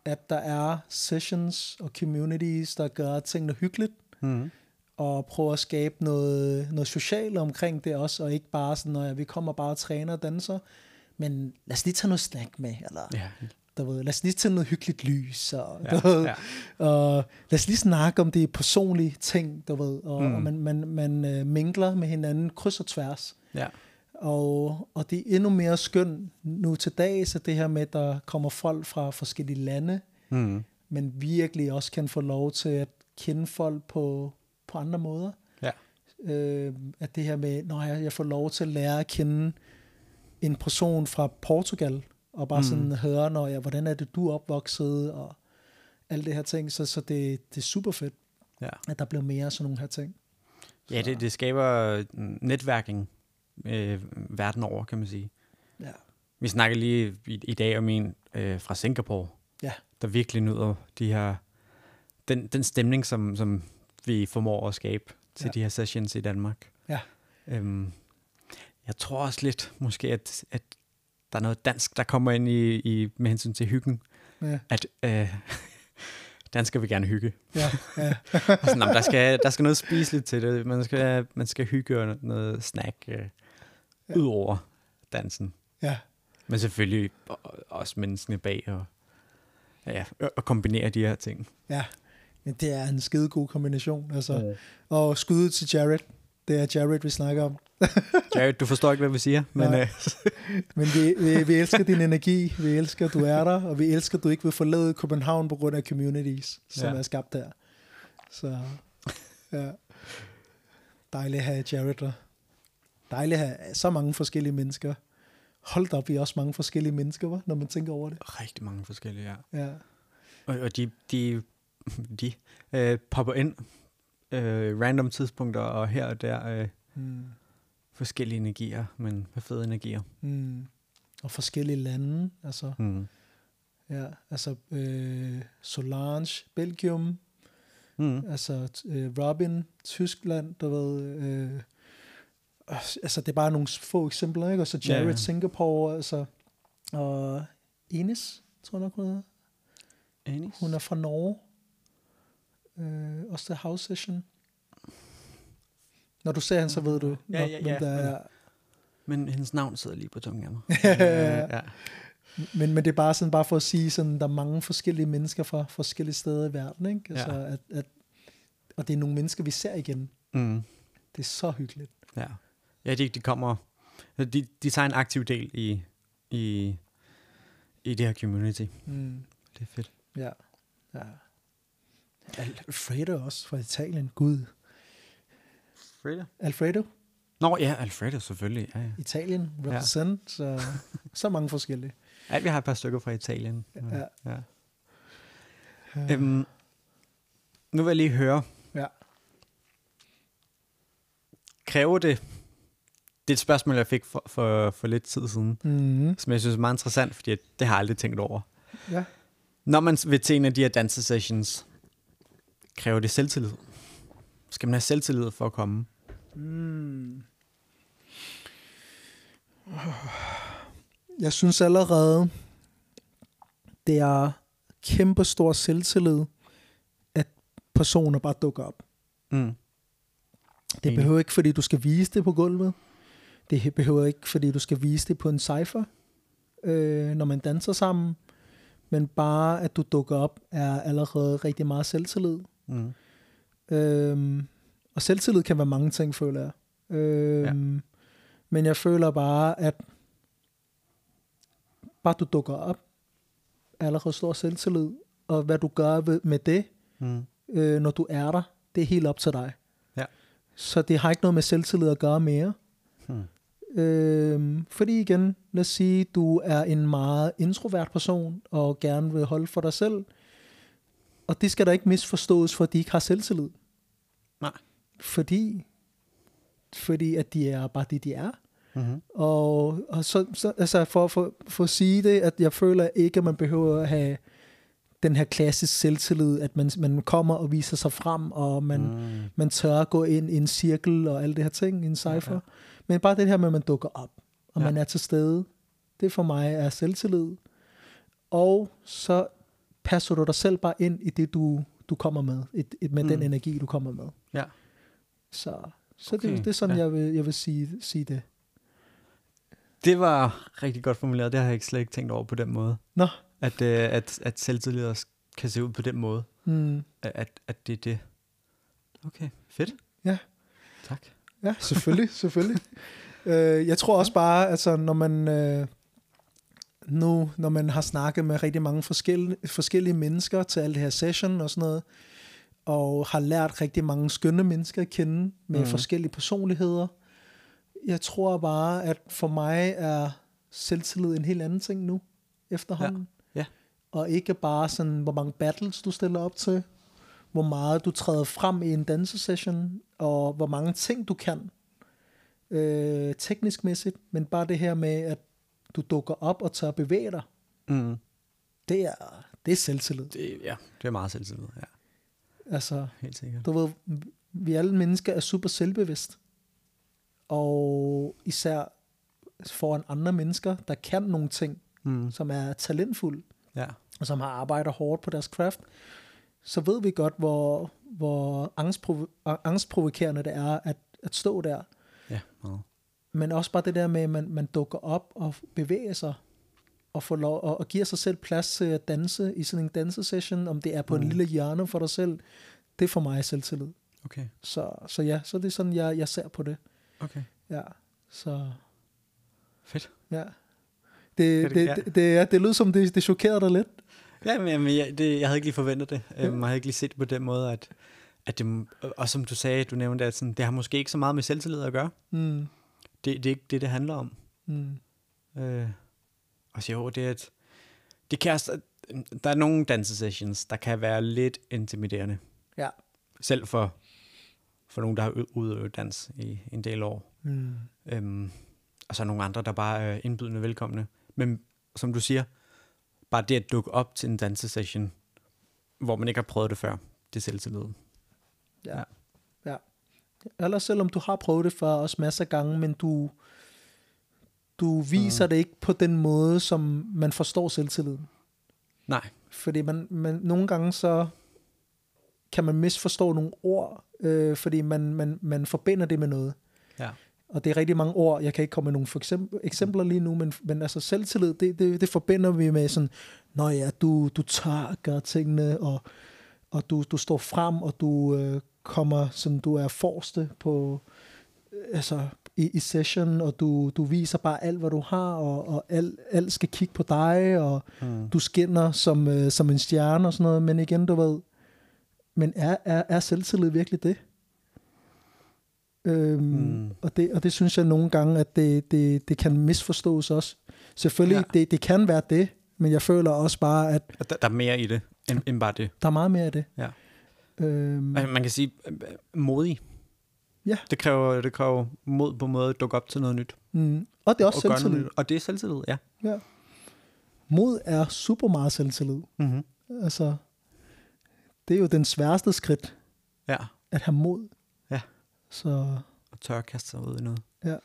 at der er sessions og communities, der gør tingene hyggeligt, Mm. og prøver at skabe noget, noget socialt omkring det også, og ikke bare sådan, at vi kommer bare og træner og danser, men lad os lige tage noget snack med, eller Ja. du ved, lad os lige tage noget hyggeligt lys, og, Ja. ved, ja. og lad os lige snakke om de personlige ting, du ved, og, Mm. og man, man, man øh, mingler med hinanden kryds og tværs. ja. Og, og det er endnu mere skønt nu til dag, så det her med, at der kommer folk fra forskellige lande, Mm. men virkelig også kan få lov til at kende folk på, på andre måder. Ja. Øh, at det her med, når jeg, jeg får lov til at lære at kende en person fra Portugal, og bare Mm. sådan høre, når jeg, hvordan er det, du er opvokset, og alle det her ting, så, så det, det er super fedt, ja. at der bliver mere af sådan nogle her ting. Ja, det, det skaber netværking øh, verden over, kan man sige. Ja. Vi snakker lige i, i dag om en øh, fra Singapore, Ja. der virkelig nyder de her, den, den stemning, som, som vi formår at skabe til Ja. de her sessions i Danmark. Ja. Øhm, jeg tror også lidt måske, at, at der er noget dansk, der kommer ind i, i med hensyn til hyggen. Ja, At øh, [LAUGHS] danskere vil gerne hygge. ja, ja. [LAUGHS] Og sådan, "Nå, men der, skal, der skal noget spiseligt til det. Man skal, man skal hygge og noget snack øh, Ja. ud over dansen. ja. Men selvfølgelig også menneskene bag og, ja, og kombinere de her ting. ja. Men det er en skide god kombination. Altså. Og skud til Jared. Det er Jared, vi snakker om. [LAUGHS] Jared, du forstår ikke, hvad vi siger, men Nej. øh, [LAUGHS] Men vi, vi, vi elsker din energi, vi elsker, at du er der, og vi elsker, at du ikke vil forlade København på grund af communities, som Ja. er skabt der. Så ja, dejligt at have Jared der. Dejligt at have så mange forskellige mennesker. Hold da op, vi er også mange forskellige mennesker, hva? når man tænker over det. rigtig mange forskellige, ja. Ja, Og, og de, de, [LAUGHS] de øh, popper ind øh, random tidspunkter og her og der øh, mm. forskellige energier, men hvad fede energier. Mm. Og forskellige lande, altså, Mm. ja, altså øh, Solange, Belgium, Mm. Altså øh, Robin, Tyskland, du ved, øh, altså det er bare nogle få eksempler, ikke? Og så Jared, Ja, ja, ja. Singapore, altså, og Ines, tror jeg nok, hun hedder. Enig? Hun er fra Norge. Øh, også til House Session. Når du ser hende, så ved du, Ja, nok, ja, hvem ja. der er. Men hendes navn sidder lige på tungen af mig. Ja. Men, men det er bare sådan, bare for at sige, sådan, der er mange forskellige mennesker fra forskellige steder i verden, ikke? Altså, Ja. at, at og det er nogle mennesker, vi ser igen. Mm. Det er så hyggeligt. Ja, ja de, de kommer, de, de tager en aktiv del i, i, i det her community. Mm. Det er fedt. Ja. ja. Alfredo også fra Italien. Gud. Alfredo? Alfredo, Nå ja, Alfredo selvfølgelig. Ja, ja. Italien, represent, ja. så, så mange forskellige. Ja, vi har et par stykker fra Italien. Ja. ja. Øhm, nu vil jeg lige høre, Ja. kræver det, det er et spørgsmål, jeg fik for, for, for lidt tid siden, Mm-hmm. som jeg synes er meget interessant, fordi det har jeg aldrig tænkt over. Ja. Når man vil til en af de her dansesessions, kræver det selvtillid? Skal man have selvtillid for at komme? Mm. Jeg synes allerede, det er kæmpe stor selvtillid, at personer bare dukker op. Mm. Det behøver ikke, fordi du skal vise det på gulvet. Det behøver ikke, fordi du skal vise det på en cypher, øh, når man danser sammen. Men bare, at du dukker op, er allerede rigtig meget selvtillid. Mm. Øhm, og selvtillid kan være mange ting, føler jeg. Øhm, ja. Men jeg føler bare, at bare du dukker op, er allerede stor selvtillid. Og hvad du gør ved- med det, Mm. øh, når du er der, det er helt op til dig. Ja. Så det har ikke noget med selvtillid at gøre mere. Øhm, fordi igen, lad os sige, du er en meget introvert person, og gerne vil holde for dig selv. Og det skal der ikke misforstås, for de ikke har selvtillid. Nej. Fordi, fordi at de er bare det, de er. Mm-hmm. Og, og så, så altså for, for, for at sige det, at jeg føler ikke, at man behøver at have den her klassisk selvtillid, at man, man kommer og viser sig frem, og man, Mm. man tør at gå ind i en cirkel og alle det her ting, en Ja, ja. ja. Men bare det her med, at man dukker op, og Ja. man er til stede, det for mig er selvtillid. Og så passer du dig selv bare ind i det, du, du kommer med, et, et, med Mm. den energi, du kommer med. Ja. Så, så Okay, det, det er sådan, ja. jeg, vil, jeg vil sige, sige det. Det var rigtig godt formuleret. Det har jeg ikke slet ikke tænkt over på den måde. Nå. At, øh, at, at selvtillid også kan se ud på den måde. Mm. At, at, at det er det. Okay, fedt. Ja. Tak. Ja, selvfølgelig, selvfølgelig. Øh, jeg tror også bare, altså når man øh, nu, når man har snakket med rigtig mange forskellige, forskellige mennesker til alt det her session og sådan noget, og har lært rigtig mange skønne mennesker at kende med mm. forskellige personligheder, jeg tror bare, at for mig er selvtillid en helt anden ting nu, efterhånden. Ja. Og ikke bare sådan, hvor mange battles du stiller op til, hvor meget du træder frem i en dansesession, og hvor mange ting du kan, øh, teknisk mæssigt, men bare det her med, at du dukker op og tør bevæge dig, Mm. det er, det er selvtillid. Det, ja, det er meget selvtillid. Ja, Altså, helt sikkert. du ved, vi alle mennesker er super selvbevidst, og især foran andre mennesker, der kan nogle ting, Mm. som er talentfulde, Ja. og som har arbejdet hårdt på deres craft, så ved vi godt, hvor, hvor angstprovo- angstprovokerende det er at, at stå der. Ja, meget. Men også bare det der med, at man, man dukker op og bevæger sig, og, får lov, og, og giver sig selv plads til at danse i sådan en dansesession, om det er på mm. En lille hjørne for dig selv, det er for mig selvtillid. Okay, Så, så ja, så det er sådan, jeg, jeg ser på det. okay. Ja, så Fedt. ja. Det, det, det- det, ja. det, det, det lød som, det, det chokerede dig lidt. Ja, men, jeg, det, jeg havde ikke lige forventet det. Um, jeg havde ikke lige set det på den måde, at, at det, og som du sagde, du nævnte, at sådan, det har måske ikke så meget med selvtillid at gøre. Mm, Det, det er ikke det, det handler om. mm, Øh, og så jo, det er et, det kan der er nogle dansesessions, der kan være lidt intimiderende. Ja. Selv for, for nogen, der har udøvet dans i en del år. mm, Øhm, og så nogle andre, der bare er indbydende velkomne. Men som du siger, bare det at dukke op til en dansesession, hvor man ikke har prøvet det før, det er selvtillid. ja. Ja. Eller selvom du har prøvet det før også masser af gange, men du, du viser mm. det ikke på den måde, som man forstår selvtilliden. Nej. Fordi man, man, nogle gange så kan man misforstå nogle ord, øh, fordi man, man, man forbinder det med noget. Ja. Og det er rigtig mange ord. Jeg kan ikke komme med nogle for eksempel, eksempler lige nu, men, men altså selvtillid, det, det, det forbinder vi med sådan, når ja, du, du tør at gøre tingene, og, og du, du står frem, og du øh, kommer, sådan du er forreste på, øh, altså i, i session, og du, du viser bare alt, hvad du har, og, og alt, alt skal kigge på dig, og Mm. du skinner som, øh, som en stjerne og sådan noget, men igen, du ved, men er, er, er selvtillid virkelig det? Øhm, Mm. og, det, og det synes jeg nogle gange, at det, det, det kan misforstås også. Selvfølgelig, Ja. det, det kan være det, men jeg føler også bare, at Og Der, der er mere i det, end, end bare det. der er meget mere af det. Ja. Øhm, Altså, man kan sige, øh, øh, modig. Ja. Det kræver, det kræver mod på en måde at dukke op til noget nyt. mm, og det er også og noget selvtillid. nyt. Og det er selvtillid, ja. Ja. Mod er super meget selvtillid. Mm-hmm. Altså, det er jo den sværeste skridt, Ja, at have mod. Så og tør at kaste sig ud i noget. Ja.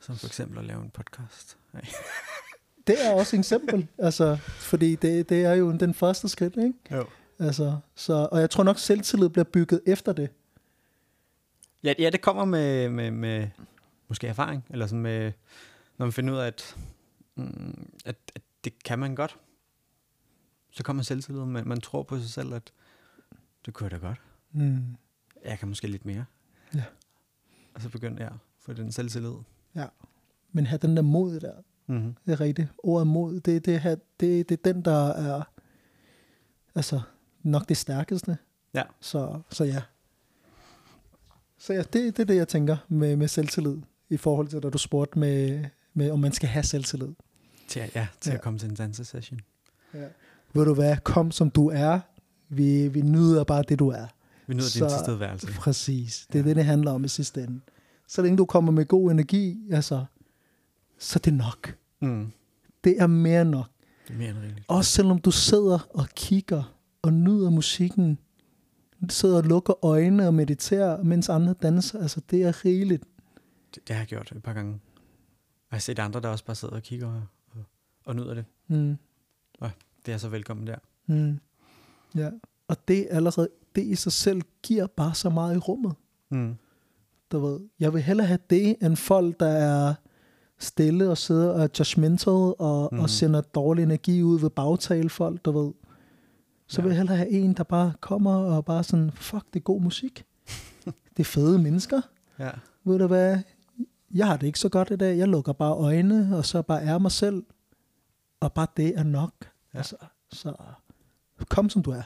Som for eksempel at lave en podcast. Nej. [LAUGHS] det er også et eksempel, altså, fordi det, det er jo den første skridt, ikke? Jo. Altså, så, og jeg tror nok, selvtillid bliver bygget efter det. Ja, ja, det kommer med, med, med måske erfaring, eller sådan med, når man finder ud af, at, mm, at, at det kan man godt. Så kommer selvtillid, men man tror på sig selv, at det kunne jeg da godt. Mm. Jeg kan måske lidt mere. Ja. Og så begynder jeg at få den selvtillid. Men have den der mod der, Mm-hmm. det er rigtigt. Ordet mod, det, det, det, det, det er den, der er altså, nok det stærkeste. Ja. Så, så ja. Så ja, det, det er det, jeg tænker med, med selvtillid, i forhold til, da du spurgte med, med, om man skal have selvtillid. Til, at- ja, til Ja. at komme til en dansesession. Ja. Ved du hvad, kom som du er. Vi, vi nyder bare det, du er. Vi nyder din Så- tilstedeværelse. Præcis. Det er Ja. det, det handler om i sidste ende. Så længe du kommer med god energi, altså, så er det nok. Mm. Det er mere end nok. Det er mere end rigeligt. Også selvom du sidder og kigger og nyder musikken, sidder og lukker øjnene og mediterer, mens andre danser, altså det er rigeligt. Det, det har jeg gjort et par gange. Og jeg har set andre, der også bare sidder og kigger og, og, og nyder det. Mm. Det er så velkommen der. Mm. Ja. Og det allerede, det i sig selv giver bare så meget i rummet. Mm. Du ved, jeg vil hellere have det, end folk, der er stille og sidder og er judgmental og, mm. Og sender dårlig energi ud ved bagtale folk, du ved. Så Ja. vil jeg hellere have en, der bare kommer og bare sådan, fuck, det er god musik. det er fede mennesker. [LAUGHS] Ja. Ved du hvad? Jeg har det ikke så godt i dag. Jeg lukker bare øjnene, og så bare er mig selv. Og bare det er nok. Ja. Altså, så kom som du er.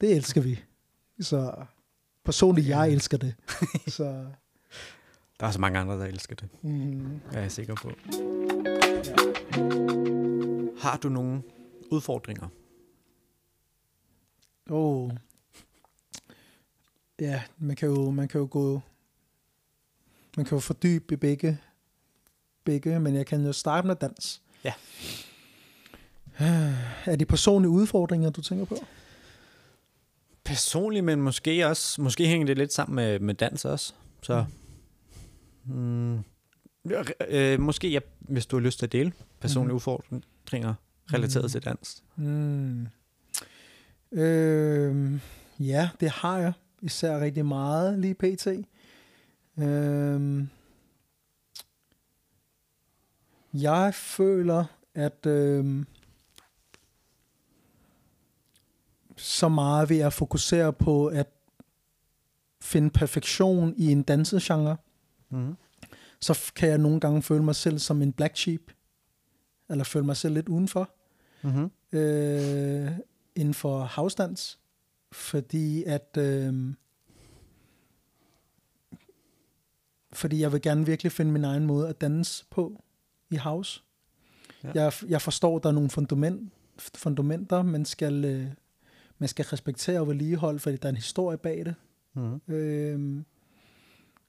Det elsker vi. Så personligt, jeg elsker det. [LAUGHS] så Der er så mange andre, der elsker det. mm, Jeg er sikker på. Har du nogle udfordringer? oh. Ja, man kan jo, man kan jo gå, man kan jo fordybe i begge, begge, men jeg kan jo starte med dans. Ja. Er det personlige udfordringer, du tænker på? Personligt, men måske også, måske hænger det lidt sammen med, med dans også. Så, mm, ja, øh, måske, ja, hvis du har lyst til at dele personlige Mhm. udfordringer relateret Mhm. til dans. Mm. Øh, ja, det har jeg. Især rigtig meget lige pt. Øh, jeg føler, at øh, så meget ved at fokusere på at finde perfektion i en dansegenre, Mm. så kan jeg nogle gange føle mig selv som en black sheep, eller føle mig selv lidt udenfor Mm-hmm. øh, inden for havsdans, fordi at øh, fordi jeg vil gerne virkelig finde min egen måde at danse på i house. Ja. Jeg, jeg forstår, der er nogle fundament, fundamenter, man skal, øh, man skal respektere og vedligeholde, fordi der er en historie bag det. Mm-hmm. Øh,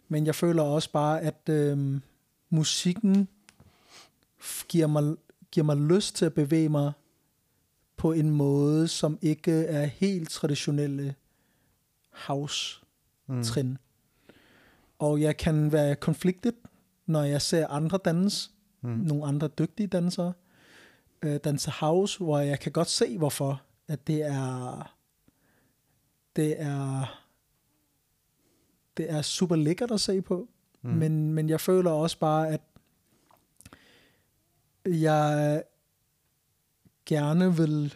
men jeg føler også bare, at øh, musikken giver mig, giver mig lyst til at bevæge mig på en måde, som ikke er helt traditionelle house-trin. Mm. Og jeg kan være konfliktet, når jeg ser andre danse, Mm. nogle andre dygtige dansere, øh, danse house, hvor jeg kan godt se, hvorfor at det er det er det er super lækkert at se på, Mm. men, men jeg føler også bare, at jeg gerne vil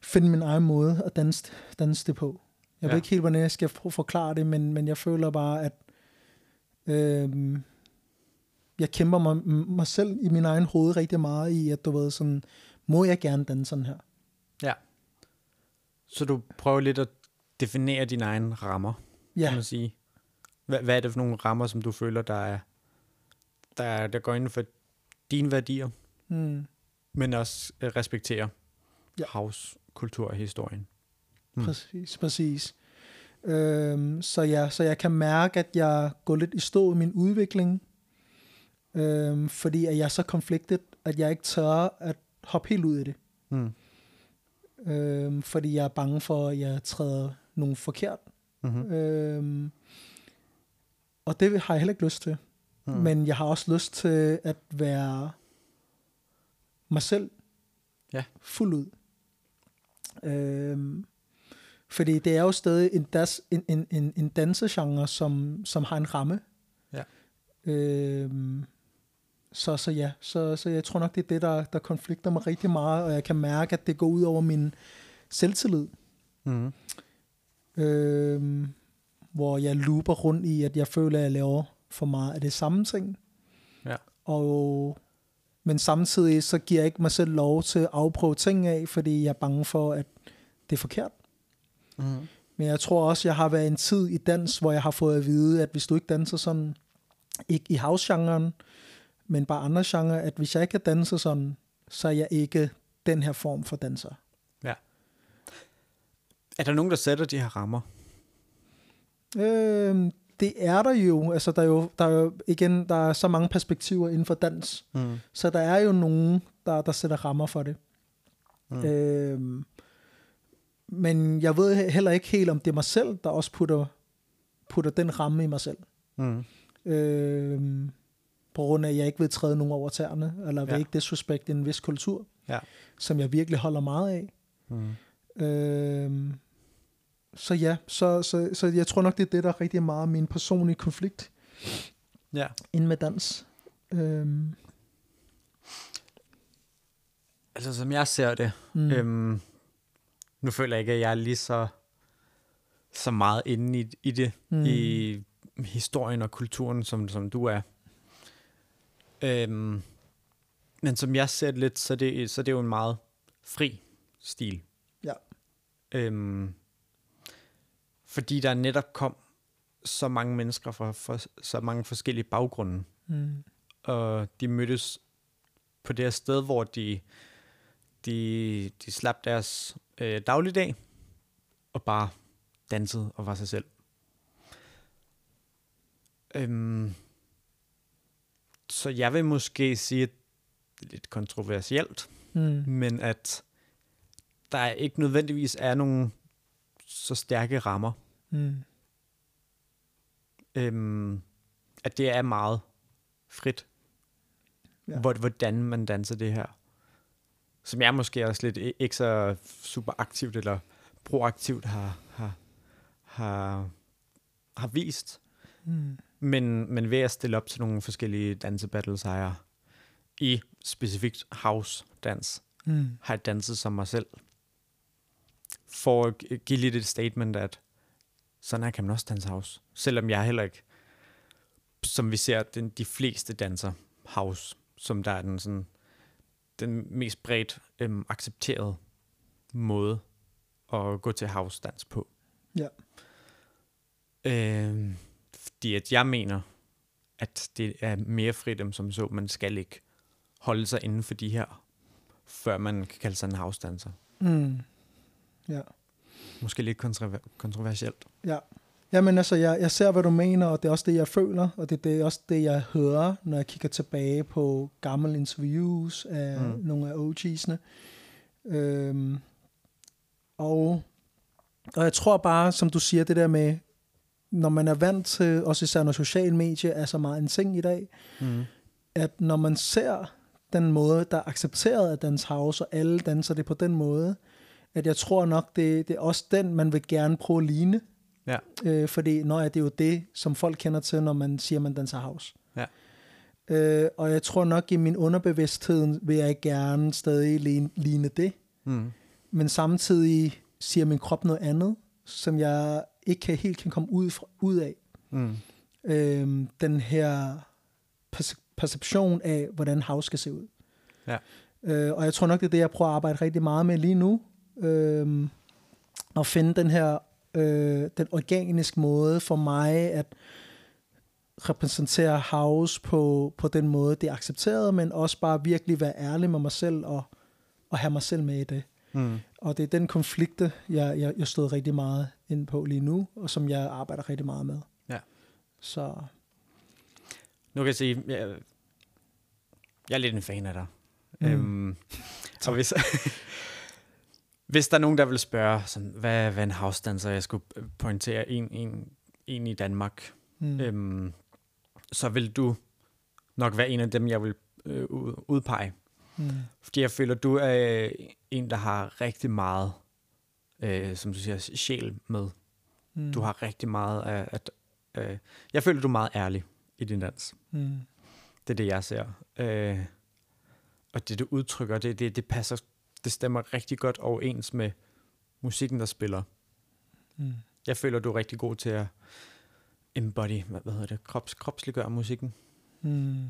finde min egen måde at danse, danse det på. Jeg ved Ja. ikke helt, hvordan jeg skal forklare det, men, men jeg føler bare, at øh, jeg kæmper mig, mig selv i min egen hoved rigtig meget i, at du ved sådan, må jeg gerne danse sådan her? Ja. Så du prøver lidt at definere dine egne rammer, ja. Kan man sige. Hvad, hvad er det for nogle rammer, som du føler, der er, der, er- der går inden for dine værdier, mm, men også øh, respekterer ja. Ja. havskultur og historien? Mm. præcis, præcis. Øhm, så, ja, så jeg kan mærke, at jeg går lidt i stå i min udvikling, øhm, fordi at jeg er så konfliktet, at jeg ikke tør at hoppe helt ud i det. Mm. Øhm, fordi jeg er bange for, at jeg træder nogen forkert. Mm-hmm. Øhm, og det har jeg heller ikke lyst til. Mm. Men jeg har også lyst til at være mig selv Ja. fuld ud. Øhm, fordi det er jo stadig en, das, en, en, en, en dansegenre, som, som har en ramme. Ja. Øhm, så, så ja, så, så jeg tror nok, det er det, der, der konflikter mig rigtig meget, og jeg kan mærke, at det går ud over min selvtillid. Mm. Øhm, hvor jeg looper rundt i, at jeg føler, at jeg laver for meget af det samme ting. Ja. Og, men samtidig så giver jeg ikke mig selv lov til at afprøve ting af, fordi jeg er bange for, at det er forkert. Mm. Men jeg tror også, jeg har været en tid i dans, hvor jeg har fået at vide, at hvis du ikke danser sådan, ikke i house-genren, men bare andre genrer, at hvis jeg ikke kan danse sådan, så er jeg ikke den her form for danser. Er der nogen, der sætter de her rammer? Øhm, det er der jo. Altså, der er jo, der er jo igen, der er så mange perspektiver inden for dans. Mm. Så der er jo nogen, der, der sætter rammer for det. Mm. Øhm, men jeg ved he- heller ikke helt, om det er mig selv, der også putter, putter den ramme i mig selv. Mm. Øhm, på grund af, at jeg ikke vil træde nogen over tæerne, eller vil Ja. ikke disrespect en vis kultur, Ja. som jeg virkelig holder meget af. Mm. Øhm, så ja, så, så, så jeg tror nok, det er det, der er rigtig meget min personlige konflikt Ja. ind med dans. Øhm, Altså, som jeg ser det, mm, øhm, nu føler jeg ikke, at jeg er lige så, så meget inde i, i det, mm, i historien og kulturen, som, som du er. Øhm, men som jeg ser det lidt, så er det, så er det jo en meget fri stil. Ja. Øhm, fordi der netop kom så mange mennesker fra, fra så mange forskellige baggrunde, mm, og de mødtes på det her sted, hvor de, de, de slap deres øh, dagligdag og bare dansede og var sig selv. Øhm, så jeg vil måske sige, at det er lidt kontroversielt, mm, men at der ikke nødvendigvis er nogen så stærke rammer. mm, Øhm, at det er meget frit, ja. Ja. hvor, hvordan man danser det her. Som jeg måske også lidt ikke så super aktivt eller proaktivt har, har, har, har vist. mm, Men, men ved at stille op til nogle forskellige dansebattles har jeg i specifikt house dans, mm, har jeg danset som mig selv. For at gi- give lidt et statement, at sådan her kan man også danse house. Selvom jeg heller ikke, som vi ser, den, de fleste danser house, som der er den, sådan, den mest bredt øhm, accepterede måde at gå til house dans på. Ja. Øhm, fordi at jeg mener, at det er mere frit end som så. Man skal ikke holde sig inden for de her, før man kan kalde sig en house danser. mm. Ja. Måske lidt kontrover- kontroversielt. Ja. Jamen altså, jeg, jeg ser, hvad du mener, og det er også det, jeg føler, og det, det er også det, jeg hører, når jeg kigger tilbage på gamle interviews af Mm. nogle af OG'sne. Øhm, og, og jeg tror bare, som du siger, det der med, når man er vant til, også især når social medie er så meget en ting i dag, Mm. at når man ser den måde, der er accepteret af dans house, og alle danser det på den måde, at jeg tror nok, det, det er også den, man vil gerne prøve at ligne. Ja. Øh, fordi når det er jo det, som folk kender til, når man siger, man danser house. Ja. Øh, og jeg tror nok, i min underbevidsthed vil jeg gerne stadig ligne det. Mm. Men samtidig siger min krop noget andet. som jeg ikke kan, helt kan komme ud, fra, ud af. Mm. Øhm, den her perce- perception af, hvordan house skal se ud. Ja. Øh, og jeg tror nok, det er det, jeg prøver at arbejde rigtig meget med lige nu. Øhm, at finde den her øh, den organiske måde for mig at repræsentere house på, på den måde, det er accepteret, men også bare virkelig være ærlig med mig selv og, og have mig selv med i det. Mm. Og det er den konflikte, jeg, jeg, jeg stod rigtig meget ind på lige nu, og som jeg arbejder rigtig meget med. Ja. Så Nu kan jeg sige, jeg, jeg er lidt en fan af dig. Mm. Øhm, [LAUGHS] og hvis, [LAUGHS] hvis der er nogen, der vil spørge, sådan, hvad, hvad en house dancer, jeg skulle pointere en, en, en i Danmark, mm. øhm, så vil du nok være en af dem, jeg vil øh, ud- udpege. Mm. Fordi jeg føler, du er en, der har rigtig meget, øh, som du siger, sjæl med. Mm. Du har rigtig meget af... At, øh, jeg føler, du er meget ærlig i din dans. Mm. Det er det, jeg ser. Øh, og det, du udtrykker, det, det, det passer, det stemmer rigtig godt overens med musikken, der spiller. Mm. Jeg føler, du er rigtig god til at embody, hvad, hvad hedder det, Krops, kropsliggøre musikken. Mm.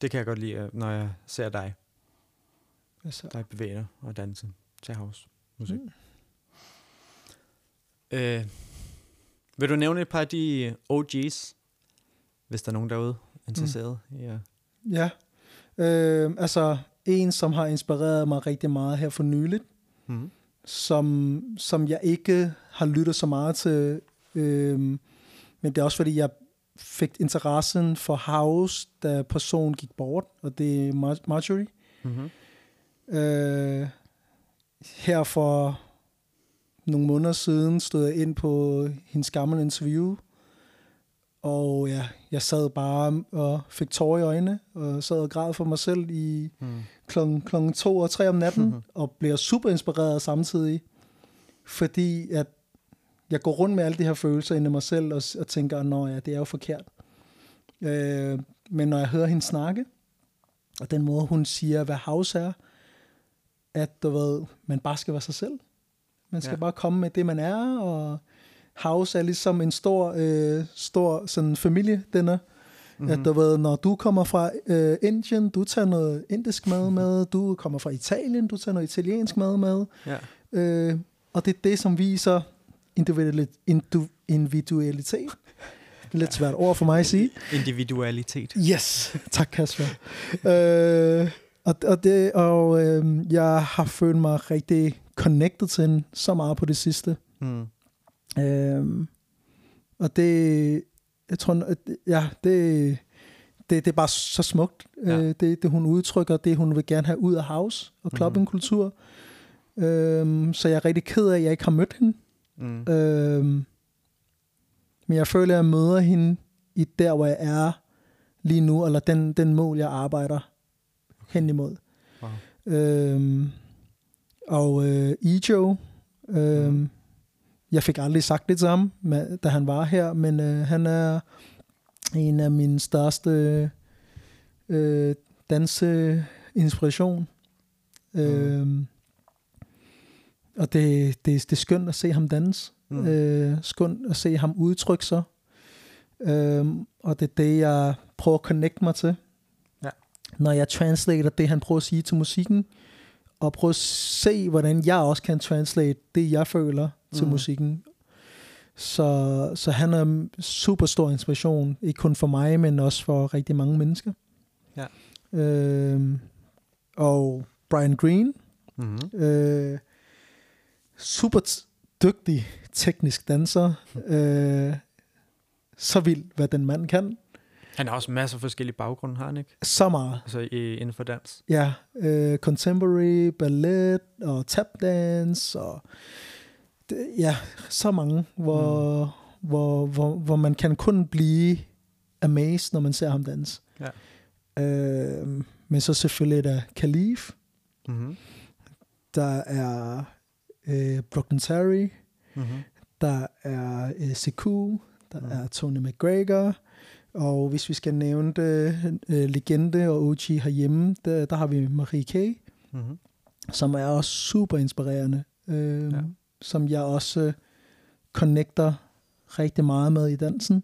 Det kan jeg godt lide, øh, når jeg ser dig, Altså, dig bevæge dig og danse til house musik. Mm. Øh, vil du nævne et par af de OG's, hvis der er nogen derude interesseret mm. at... ja. Øh, altså, en, som har inspireret mig rigtig meget her for nyligt, Mm. som, som jeg ikke har lyttet så meget til. Øhm, men det er også fordi, jeg fik interessen for house, da personen gik bort, og det er Mar- Marjorie. Mm-hmm. Øh, her for nogle måneder siden stod jeg ind på hendes gamle interview, og ja, jeg sad bare og fik tårer i øjnene, og sad og græd for mig selv i Mm. klokken, klokken to og tre om natten, [LAUGHS] og bliver super inspireret samtidig, fordi at jeg går rundt med alle de her følelser inde i mig selv, og, og tænker, nå ja, det er jo forkert. Øh, men når jeg hører hende snakke, og den måde, hun siger, hvad house er, at du ved, man bare skal være sig selv. Man skal Ja. bare komme med det, man er, og house er ligesom en stor, øh, stor sådan familiedinner, Mhm. mm-hmm. at du ved, når du kommer fra øh, Indien, du tager noget indisk mad med, du kommer fra Italien, du tager noget italiensk mad med, Ja. øh, og det er det, som viser individualitet. Det er lidt svært ord for mig at sige. Individualitet. Yes, tak Kasper. øh, og, og, det, og øh, jeg har følt mig rigtig connected til hende så meget på det sidste. Mm. Øh, og det, jeg tror, at, ja, det, det, det er bare så smukt. Ja. Øh, det, det hun udtrykker, det hun vil gerne have ud af house og clubbingkultur. Øh, så jeg er rigtig ked af, at jeg ikke har mødt hende. Mm. Øh, men jeg føler, at jeg møder hende i der, hvor jeg er lige nu, eller den, den mål, jeg arbejder hen imod. Wow. Øhm, og øh, Ijo, øhm, Mhm. mm. jeg fik aldrig sagt det til ham, med, da han var her, men øh, han er en af mine største øh, danseinspiration. Mhm. Øhm, og det, det, det er skønt at se ham danse. Mm. Øh, skønt at se ham udtrykke sig. Øhm, og det er det, jeg prøver at connecte mig til. Ja. Når jeg translater det, han prøver at sige til musikken, og prøver at se, hvordan jeg også kan translate det, jeg føler til Mm. musikken. Så, så han er super stor inspiration, ikke kun for mig, men også for rigtig mange mennesker. Ja. Øhm, og Brian Green, Mm-hmm. Øh, super dygtig teknisk danser. Øh, så vild, hvad den mand kan. Han har også masser af forskellige baggrunde, har han ikke? Så meget. Altså i, inden for dans. Ja, øh, contemporary, ballet og tap dance og det, ja, så mange, hvor, mm. hvor, hvor, hvor man kan kun blive amazed, når man ser ham danse. Ja. Øh, men så selvfølgelig er der Khalif, Mm-hmm. der er øh, Brooklyn Terry, Mm-hmm. der er øh, Sekou, der Mm. er Tony McGregor, og hvis vi skal nævne det, øh, legende og OG herhjemme, der, der har vi Marie K., Mm-hmm. som er også super inspirerende. Øh, Ja. som jeg også øh, connecter rigtig meget med i dansen.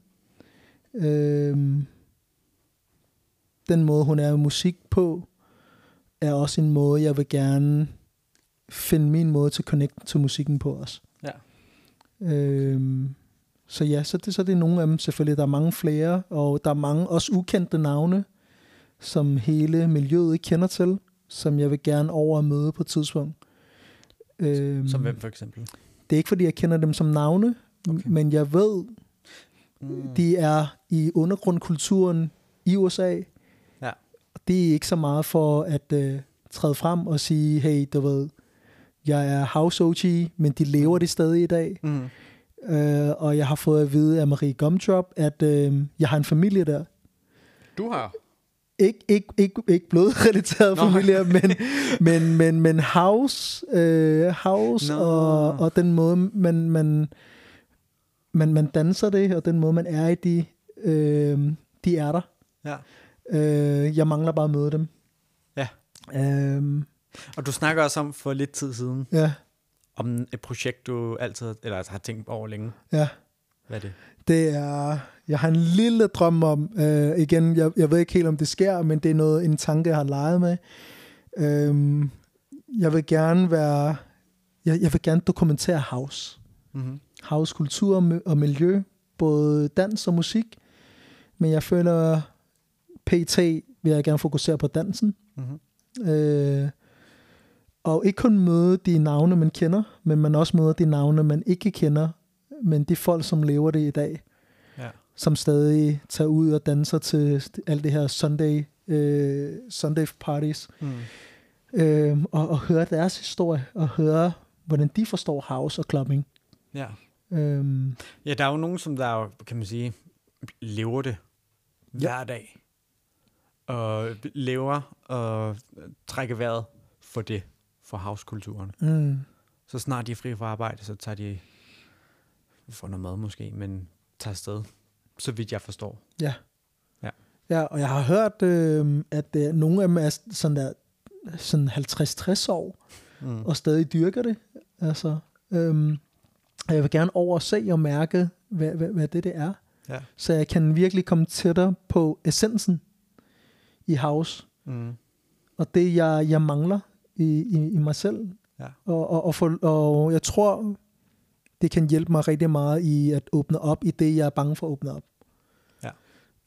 Øhm, den måde, hun er musik på, er også en måde, jeg vil gerne finde min måde til at connect til musikken på os. Ja. Øhm, så ja, så det, så det er nogle af dem selvfølgelig. Der er mange flere, og der er mange også ukendte navne, som hele miljøet ikke kender til, som jeg vil gerne over at møde på et tidspunkt. Øhm, Som hvem for eksempel? Det er ikke, fordi jeg kender dem som navne, okay. men jeg ved, Mm. de er i undergrundkulturen i USA. Ja. Det er ikke så meget for at øh, træde frem og sige, hey, du ved, jeg er house OG, men de lever det stadig i dag. Mm. Øh, og jeg har fået at vide af Marie Gumdrop, at øh, jeg har en familie der. Du har? Ikke, ikke, ikke, ikke blodrelateret familie, [LAUGHS] men, men, men, men house, øh, house Nå. og, og den måde, man, man, man, man danser det, og den måde, man er i de, øh, de er der. Ja. Øh, jeg mangler bare at møde dem. Ja. Øh, Og du snakker også om for lidt tid siden, ja, om et projekt, du altid eller altså, har tænkt over længe. ja. Hvad er det? Det er, jeg har en lille drøm om, øh, igen, jeg, jeg ved ikke helt, om det sker, men det er noget, en tanke, jeg har leget med. Øhm, jeg vil gerne være, jeg, jeg vil gerne dokumentere house. Mm-hmm. House kultur og og miljø, både dans og musik. Men jeg føler, PT vil jeg gerne fokusere på dansen. Mm-hmm. Øh, og ikke kun møde de navne, man kender, men man også møder de navne, man ikke kender, men de folk, som lever det i dag Ja. som stadig tager ud og danser til alt det her Sunday, øh, Sunday parties, Mm. øh, og, og høre deres historie, og høre, hvordan de forstår house og clubbing. Ja. Øh, ja, der er jo nogen, som der kan man sige, lever det hver dag. Og lever og trækker vejret for det, for housekulturen. mm, Så snart de er fri fra arbejde, så tager de, får noget mad måske, men tager afsted, så vidt jeg forstår. ja. Ja. Ja, og jeg har hørt, øh, at øh, nogle af dem er sådan der sådan 50-60 år, Mm. og stadig dyrker det. Altså, øhm, og jeg vil gerne over og se og mærke, hvad, hvad, hvad det, det er. Ja. Så jeg kan virkelig komme tættere på essensen i house, Mm. og det, jeg, jeg mangler i, i, i mig selv. Ja. Og, og, og, for, og jeg tror, det kan hjælpe mig rigtig meget i at åbne op i det, jeg er bange for at åbne op. Ja.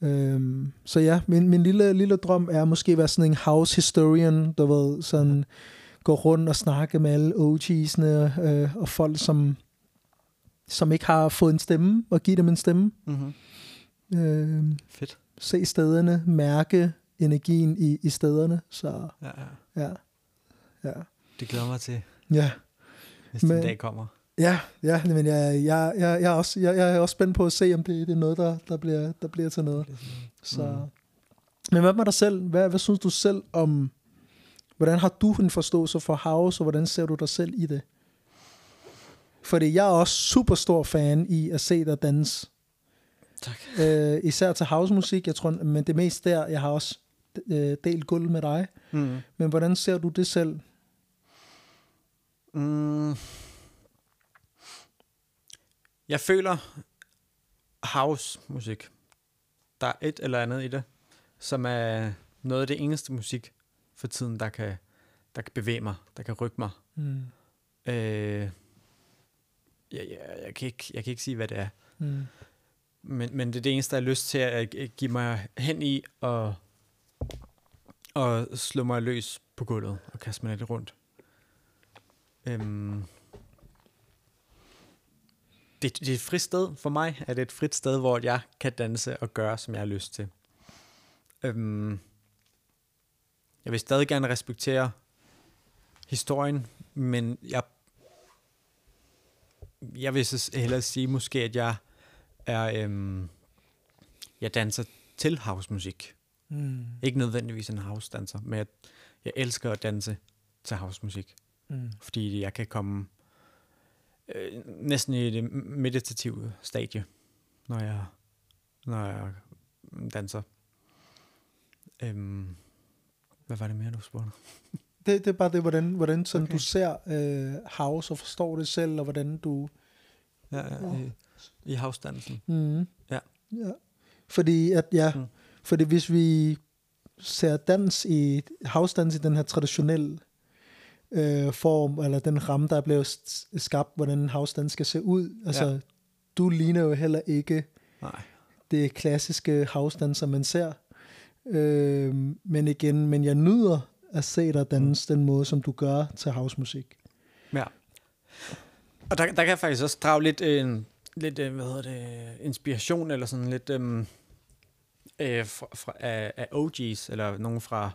Øhm, så ja, min, min lille, lille drøm er måske at være sådan en house historian, du ved, sådan gå rundt og snakke med alle OG'sne øh, og folk, som, som ikke har fået en stemme, og give dem en stemme. Mm-hmm. Øh, Fedt. se stederne, mærke energien i, i stederne. Så Ja, ja. ja, ja, Det glæder mig til, ja. hvis Men- den dag kommer. Ja, ja, men jeg, jeg, jeg, jeg, er også, jeg, jeg er også spændt på at se, om det, det er noget, der, der, bliver, der bliver til noget. Så. Mm. Men hvad med dig selv? Hvad, hvad synes du selv om, hvordan har du en forståelse for house, og hvordan ser du dig selv i det? Fordi jeg er også super stor fan i at se dig danse. Tak. Øh, især til housemusik, jeg tror, men det mest der, jeg har også øh, delt gulv med dig. Mm. Men hvordan ser du det selv? Mm. Jeg føler house musik. Der er et eller andet i det, som er noget af det eneste musik for tiden, der kan, der kan bevæge mig, der kan rykke mig. Mm. Øh, jeg, jeg, jeg, kan ikke, jeg kan ikke sige, hvad det er. Mm. Men, men det er det eneste, jeg har lyst til at at give mig hen i og, og slå mig løs på gulvet og kaste mig lidt rundt. Øhm, det, det er et frit sted. For mig er det et frit sted, hvor jeg kan danse og gøre, som jeg har lyst til. Øhm, jeg vil stadig gerne respektere historien, men jeg, jeg vil så hellere sige måske, at jeg er, øhm, jeg danser til housemusik. Mm. Ikke nødvendigvis en house-danser, men jeg, jeg elsker at danse til housemusik, Mm. fordi jeg kan komme øh, næsten i det meditative stadie, når jeg, når jeg danser. Øhm, hvad var det mere, du spurgte? [LAUGHS] Det, det er bare det, hvordan, hvordan sådan, Okay. du ser øh, house og forstår det selv, og hvordan du... Ja, ja, i, i havsdansen. Mm, Ja. ja. Fordi, at, ja, mm. fordi hvis vi ser dans i, house-dans i den her traditionelle øh, form, eller den ramme, der er blevet skabt, hvordan en house-dans skal se ud, altså, Ja. du ligner jo heller ikke Nej. det klassiske house-danser, man ser. Øh, men igen, men jeg nyder at se dig danse mm. den måde, som du gør til housemusik. Ja. Og der, der kan jeg faktisk også drage lidt, øh, lidt øh, hvad hedder det, inspiration, eller sådan lidt øh, øh, fra, fra, af, af OG's, eller nogen fra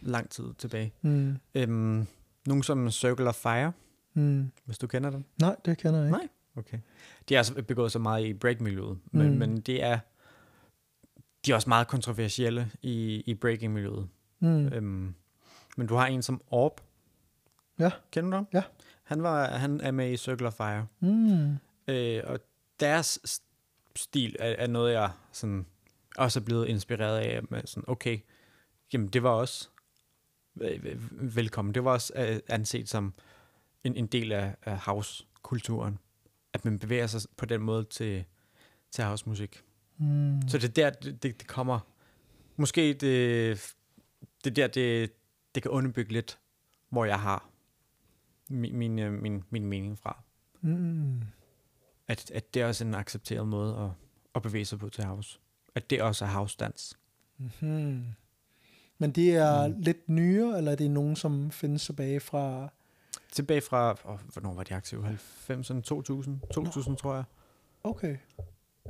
lang tid tilbage. Mm. Øhm, nogen som Circle of Fire, Mm. hvis du kender dem. Nej, det kender jeg ikke. Nej. Okay. De har også begået så meget i breakmiljøet, men, Mm. men det er, de er også meget kontroversielle i, i breaking-miljøet. Mm. Øhm, men du har en som Orb. Ja. Kender du ham? Ja. Han, var, han er med i Circle of Fire. Mm. Øh, og deres stil er, er noget, jeg sådan, også er blevet inspireret af. Med sådan, okay, jamen det var også velkommen. Det var også øh, anset som en, en del af, af house-kulturen. At man bevæger sig på den måde til, til housemusik. Mm. Så det er der, det, det, kommer. Måske det, det er der, det, det kan underbygge lidt, hvor jeg har min, min, øh, min, min mening fra. Mm. At, at det er også en accepteret måde at, at bevæge sig på til house. At det også er house-dans. Mm. Men det er Mm. lidt nyere, eller er det nogen, som findes tilbage fra... Tilbage fra, oh, hvornår var de aktive? 90'erne, 2000? 2000, tror jeg. Okay.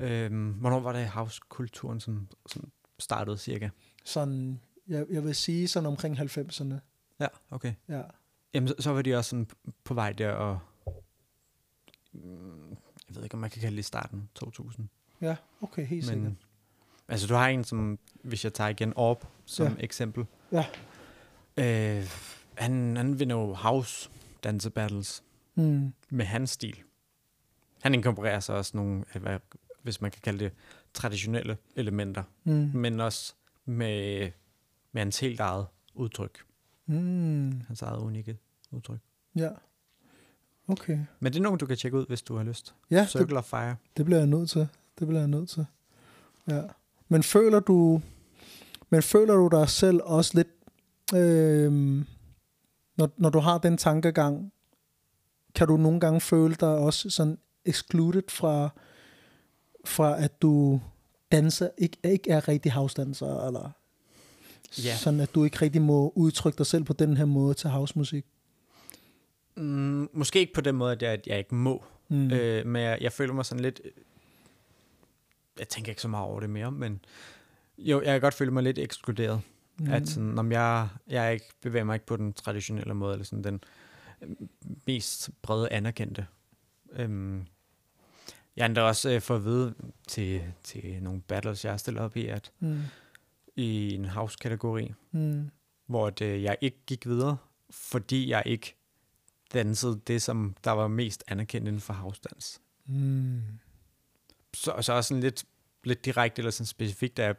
Øhm, hvornår var det house-kulturen sådan, sådan startede cirka? Sådan, jeg, jeg vil sige sådan omkring 90'erne. Ja, okay. Ja. Jamen, så, så var de også sådan på vej der, og mm, jeg ved ikke, om man kan kalde det starten, 2000. Ja, okay, helt sikkert. Altså, du har en, som, hvis jeg tager igen Orb som Ja. eksempel. Ja. Øh, han, han vinder jo house danse battles Mm. med hans stil. Han inkorporerer så også nogle, øh, hvad, hvis man kan kalde det, traditionelle elementer, Mm. men også med, med hans helt eget udtryk. Mm. Hans eget unikke udtryk. Ja. Okay. Men det er nogen, du kan tjekke ud, hvis du har lyst. Ja, det, Circle of Fire. det bliver jeg nødt til. Det bliver jeg nødt til. Ja. Men føler du, men føler du dig selv også lidt, øh, når, når du har den tankegang, kan du nogle gange føle dig også sådan excluded fra, fra at du danser, ikke, ikke er rigtig housedanser, eller Ja. sådan at du ikke rigtig må udtrykke dig selv på den her måde til housemusik? Mm, måske ikke på den måde, at jeg, at jeg ikke må. Mm. Mm. Øh, men jeg, jeg føler mig sådan lidt... Jeg tænker ikke så meget over det mere, men... Jo, jeg kan godt føle mig lidt ekskluderet. Mm. At sådan, om jeg, jeg ikke bevæger mig ikke på den traditionelle måde, eller sådan den øh, mest brede anerkendte. Øhm, jeg har endda også øh, fået at vide til, til nogle battles, jeg har stillet op i, at Mm. i en house-kategori, Mm. hvor at, øh, jeg ikke gik videre, fordi jeg ikke dansede det, som der var mest anerkendt inden for house-dans. Mm. Så, så også sådan lidt, lidt direkte eller sådan specifikt, jeg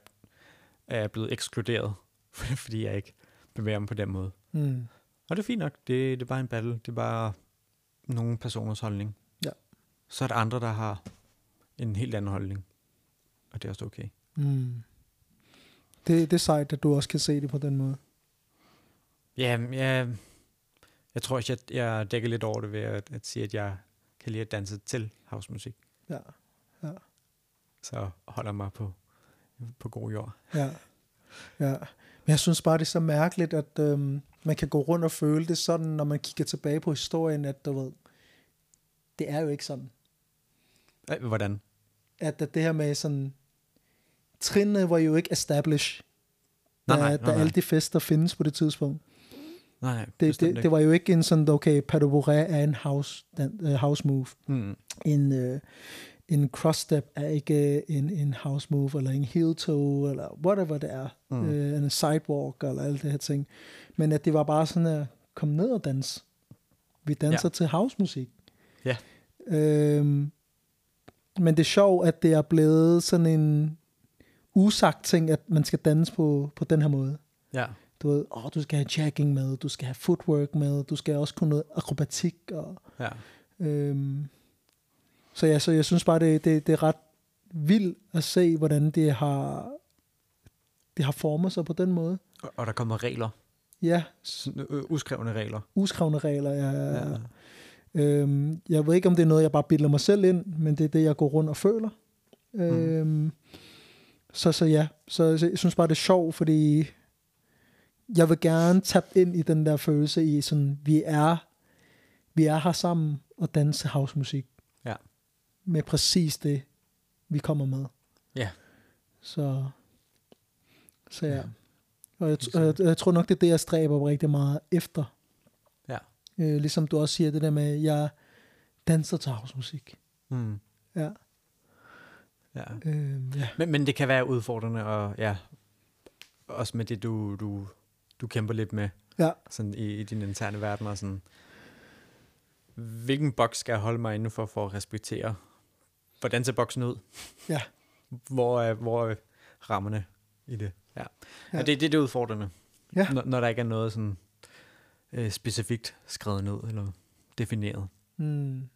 er jeg blevet ekskluderet, [LAUGHS] fordi jeg ikke bevæger mig på den måde. Mm. Og det er fint nok. Det, det er bare en battle. Det er bare nogle personers holdning. Ja. Så er der andre, der har en helt anden holdning. Og det er også okay. Mm. Det, det er sejt, at du også kan se det på den måde. Ja, jeg, jeg tror også, at jeg dækker lidt over det ved at, at sige, at jeg kan lide at danse til housemusik. Ja, Så holder mig på, på god jord. ja, ja. Men jeg synes bare, det er så mærkeligt, at øhm, man kan gå rundt og føle det sådan, når man kigger tilbage på historien, at du ved, det er jo ikke sådan. Øh, Hvordan? At, at det her med sådan, trinene var jo ikke established, Nej, nej, da nej, nej. alle de fester findes på det tidspunkt. Nej, nej, Det, det, det var jo ikke en sådan, okay, bourrée er en house, den, uh, house move. Mm. en, øh, en cross-step er ikke en, en house move, eller en heel toe, eller whatever det er. Mm. Øh, en sidewalk, eller alle det her ting. Men at det var bare sådan at komme ned og danse. Vi danser ja. til housemusik. Ja. Øhm, men det er sjovt, at det er blevet sådan en usagt ting, at man skal danse på, på den her måde. Ja. du ved, åh, du skal have jacking med, du skal have footwork med, du skal også kunne noget akrobatik. Og, Ja. øhm, så ja, så jeg synes bare, det, det, det er ret vildt at se, hvordan det har, det har formet sig på den måde. Og, og der kommer regler. Ja, uskrevne regler. uskrevne regler. Ja, Ja. ja. Øhm, jeg ved ikke, om det er noget, jeg bare bilder mig selv ind, men det er det, jeg går rundt og føler. Øhm, så, så ja, så, så jeg synes bare, det er sjovt, fordi jeg vil gerne tabe ind i den der følelse i sådan, vi er, vi er her sammen og danse housemusik. Med præcis det, vi kommer med. Ja. Så, så ja. Ja. Og jeg, og jeg, jeg tror nok, det er det, jeg stræber rigtig meget efter. Ja. Øh, ligesom du også siger det der med, at jeg danser til housemusik. Mm. Ja. Ja. Øh, ja. Men, men det kan være udfordrende, og ja, også med det, du, du, du kæmper lidt med Ja. sådan i, i din interne verden, og sådan, hvilken boks skal jeg holde mig inden for, for at respektere, hvordan ser boksen ud? Ja. Hvor er, hvor er rammerne i det? Ja. ja. Ja. ja det, det er det udfordrende, Ja. når, når der ikke er noget sådan øh, specifikt skrevet ned, eller defineret, Mm.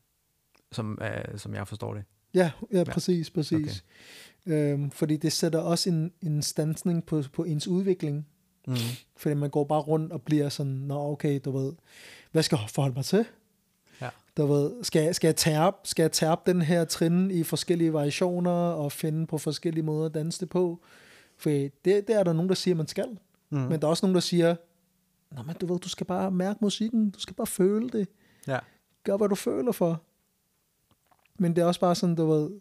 som, øh, som jeg forstår det. Ja, ja, præcis, præcis. Okay. Øhm, fordi det sætter også en, en stansning på, på ens udvikling. Mm. Fordi man går bare rundt og bliver sådan, nå okay, du ved, hvad skal jeg forholde mig til? Du ved, skal, skal jeg tærpe, skal jeg tærpe den her trin i forskellige variationer og finde på forskellige måder at danse det på? For det, det er der nogen, der siger, man skal. Mm. Men der er også nogen, der siger, Nå, men du ved, du skal bare mærke musikken, du skal bare føle det. Ja. Gør, hvad du føler for. Men det er også bare sådan, du ved,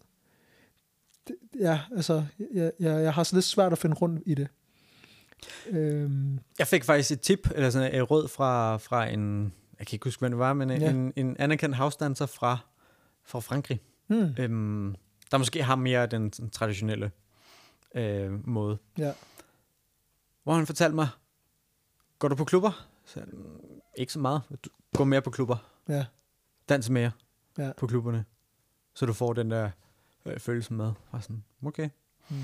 det, ja, altså, jeg, jeg, jeg har så lidt svært at finde rundt i det. Øhm, Jeg fik faktisk et tip, eller sådan et råd fra, fra en, jeg kan ikke huske, hvem det var, men Ja. ja. en, en anerkendt housedancer fra, fra Frankrig, hmm, øhm, der måske har mere den sådan, traditionelle øh, måde. ja, Hvor han fortalte mig, går du på klubber? Så, "Mm, ikke så meget. Du, gå mere på klubber. ja, Dans mere Ja. på klubberne. Så du får den der øh, følelse med. Og sådan, okay, hmm,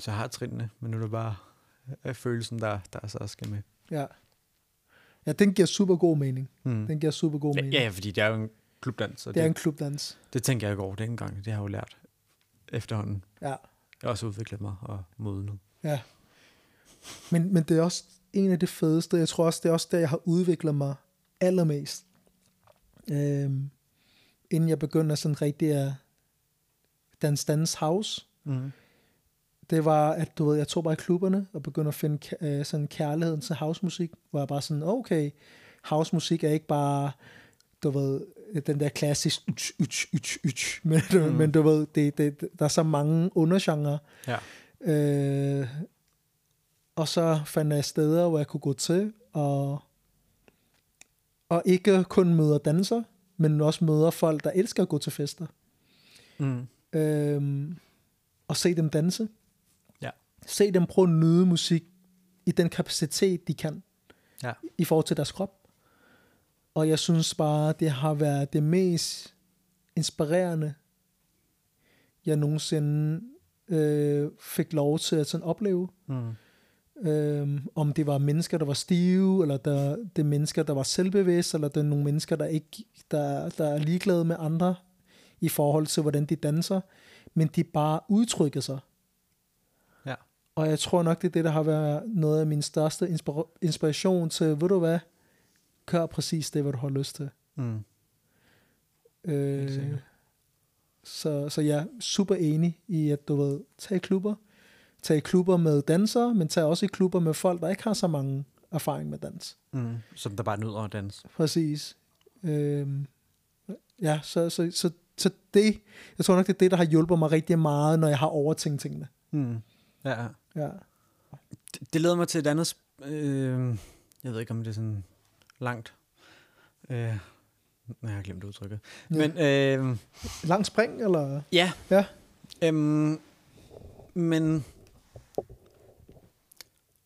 så jeg har trinene, men nu er det bare øh, følelsen, der, der så skal med. ja. Ja, den giver super god mening. Hmm. Den giver super god Ja, mening. ja, fordi det er jo en klubdans, og det er det, en klubdans. det tænker jeg ikke over dengang. Det har jeg jo lært efterhånden. Ja, Jeg har også udviklet mig og modnet. ja. Men, men det er også en af de fedeste. Jeg tror også, det er også der, jeg har udviklet mig allermest. Øhm, inden jeg begyndte sådan rigtig at danse dans house. Mm. Det var, at du ved, jeg tog bare i klubberne og begyndte at finde øh, sådan kærligheden til housemusik, hvor jeg bare sådan, okay, housemusik er ikke bare, du ved, den der klassisk, uch, uch, uch, uch, men, mm. Mm. men du ved, det, det, der er så mange undergenre. Ja. Øh, og så fandt jeg steder, hvor jeg kunne gå til, og, og ikke kun møder danser, men også møder folk, der elsker at gå til fester Mm. øhm, og se dem danse. Se dem prøve at nyde musik i den kapacitet, de kan Ja. i forhold til deres krop. Og jeg synes bare, det har været det mest inspirerende, jeg nogensinde øh, fik lov til at sådan opleve. Mm. Øhm, om det var mennesker, der var stive, eller der, det er mennesker, der var selvbevidste, eller det er nogle mennesker, der ikke der, der er ligeglade med andre i forhold til, hvordan de danser, men de bare udtrykker sig. Og jeg tror nok, det er det, der har været noget af min største inspira- inspiration til, ved du hvad, gør præcis det, hvad du har lyst til. Mm. Øh, så, så jeg er super enig i, at du ved, tag klubber. Tag klubber med dansere, men tag også i klubber med folk, der ikke har så mange erfaring med dans. Mm. Som der bare nyder at danse. Præcis. Øhm, ja, så, så, så, så det, jeg tror nok, det er det, der har hjulpet mig rigtig meget, når jeg har overtænkt tingene. Mm. Ja, ja. Det, det leder mig til et andet... Øh, jeg ved ikke, om det er sådan langt. Øh, nej, jeg har glemt udtrykket. Ja. Men øh, Lang spring, eller? ja. Ja. Øhm, men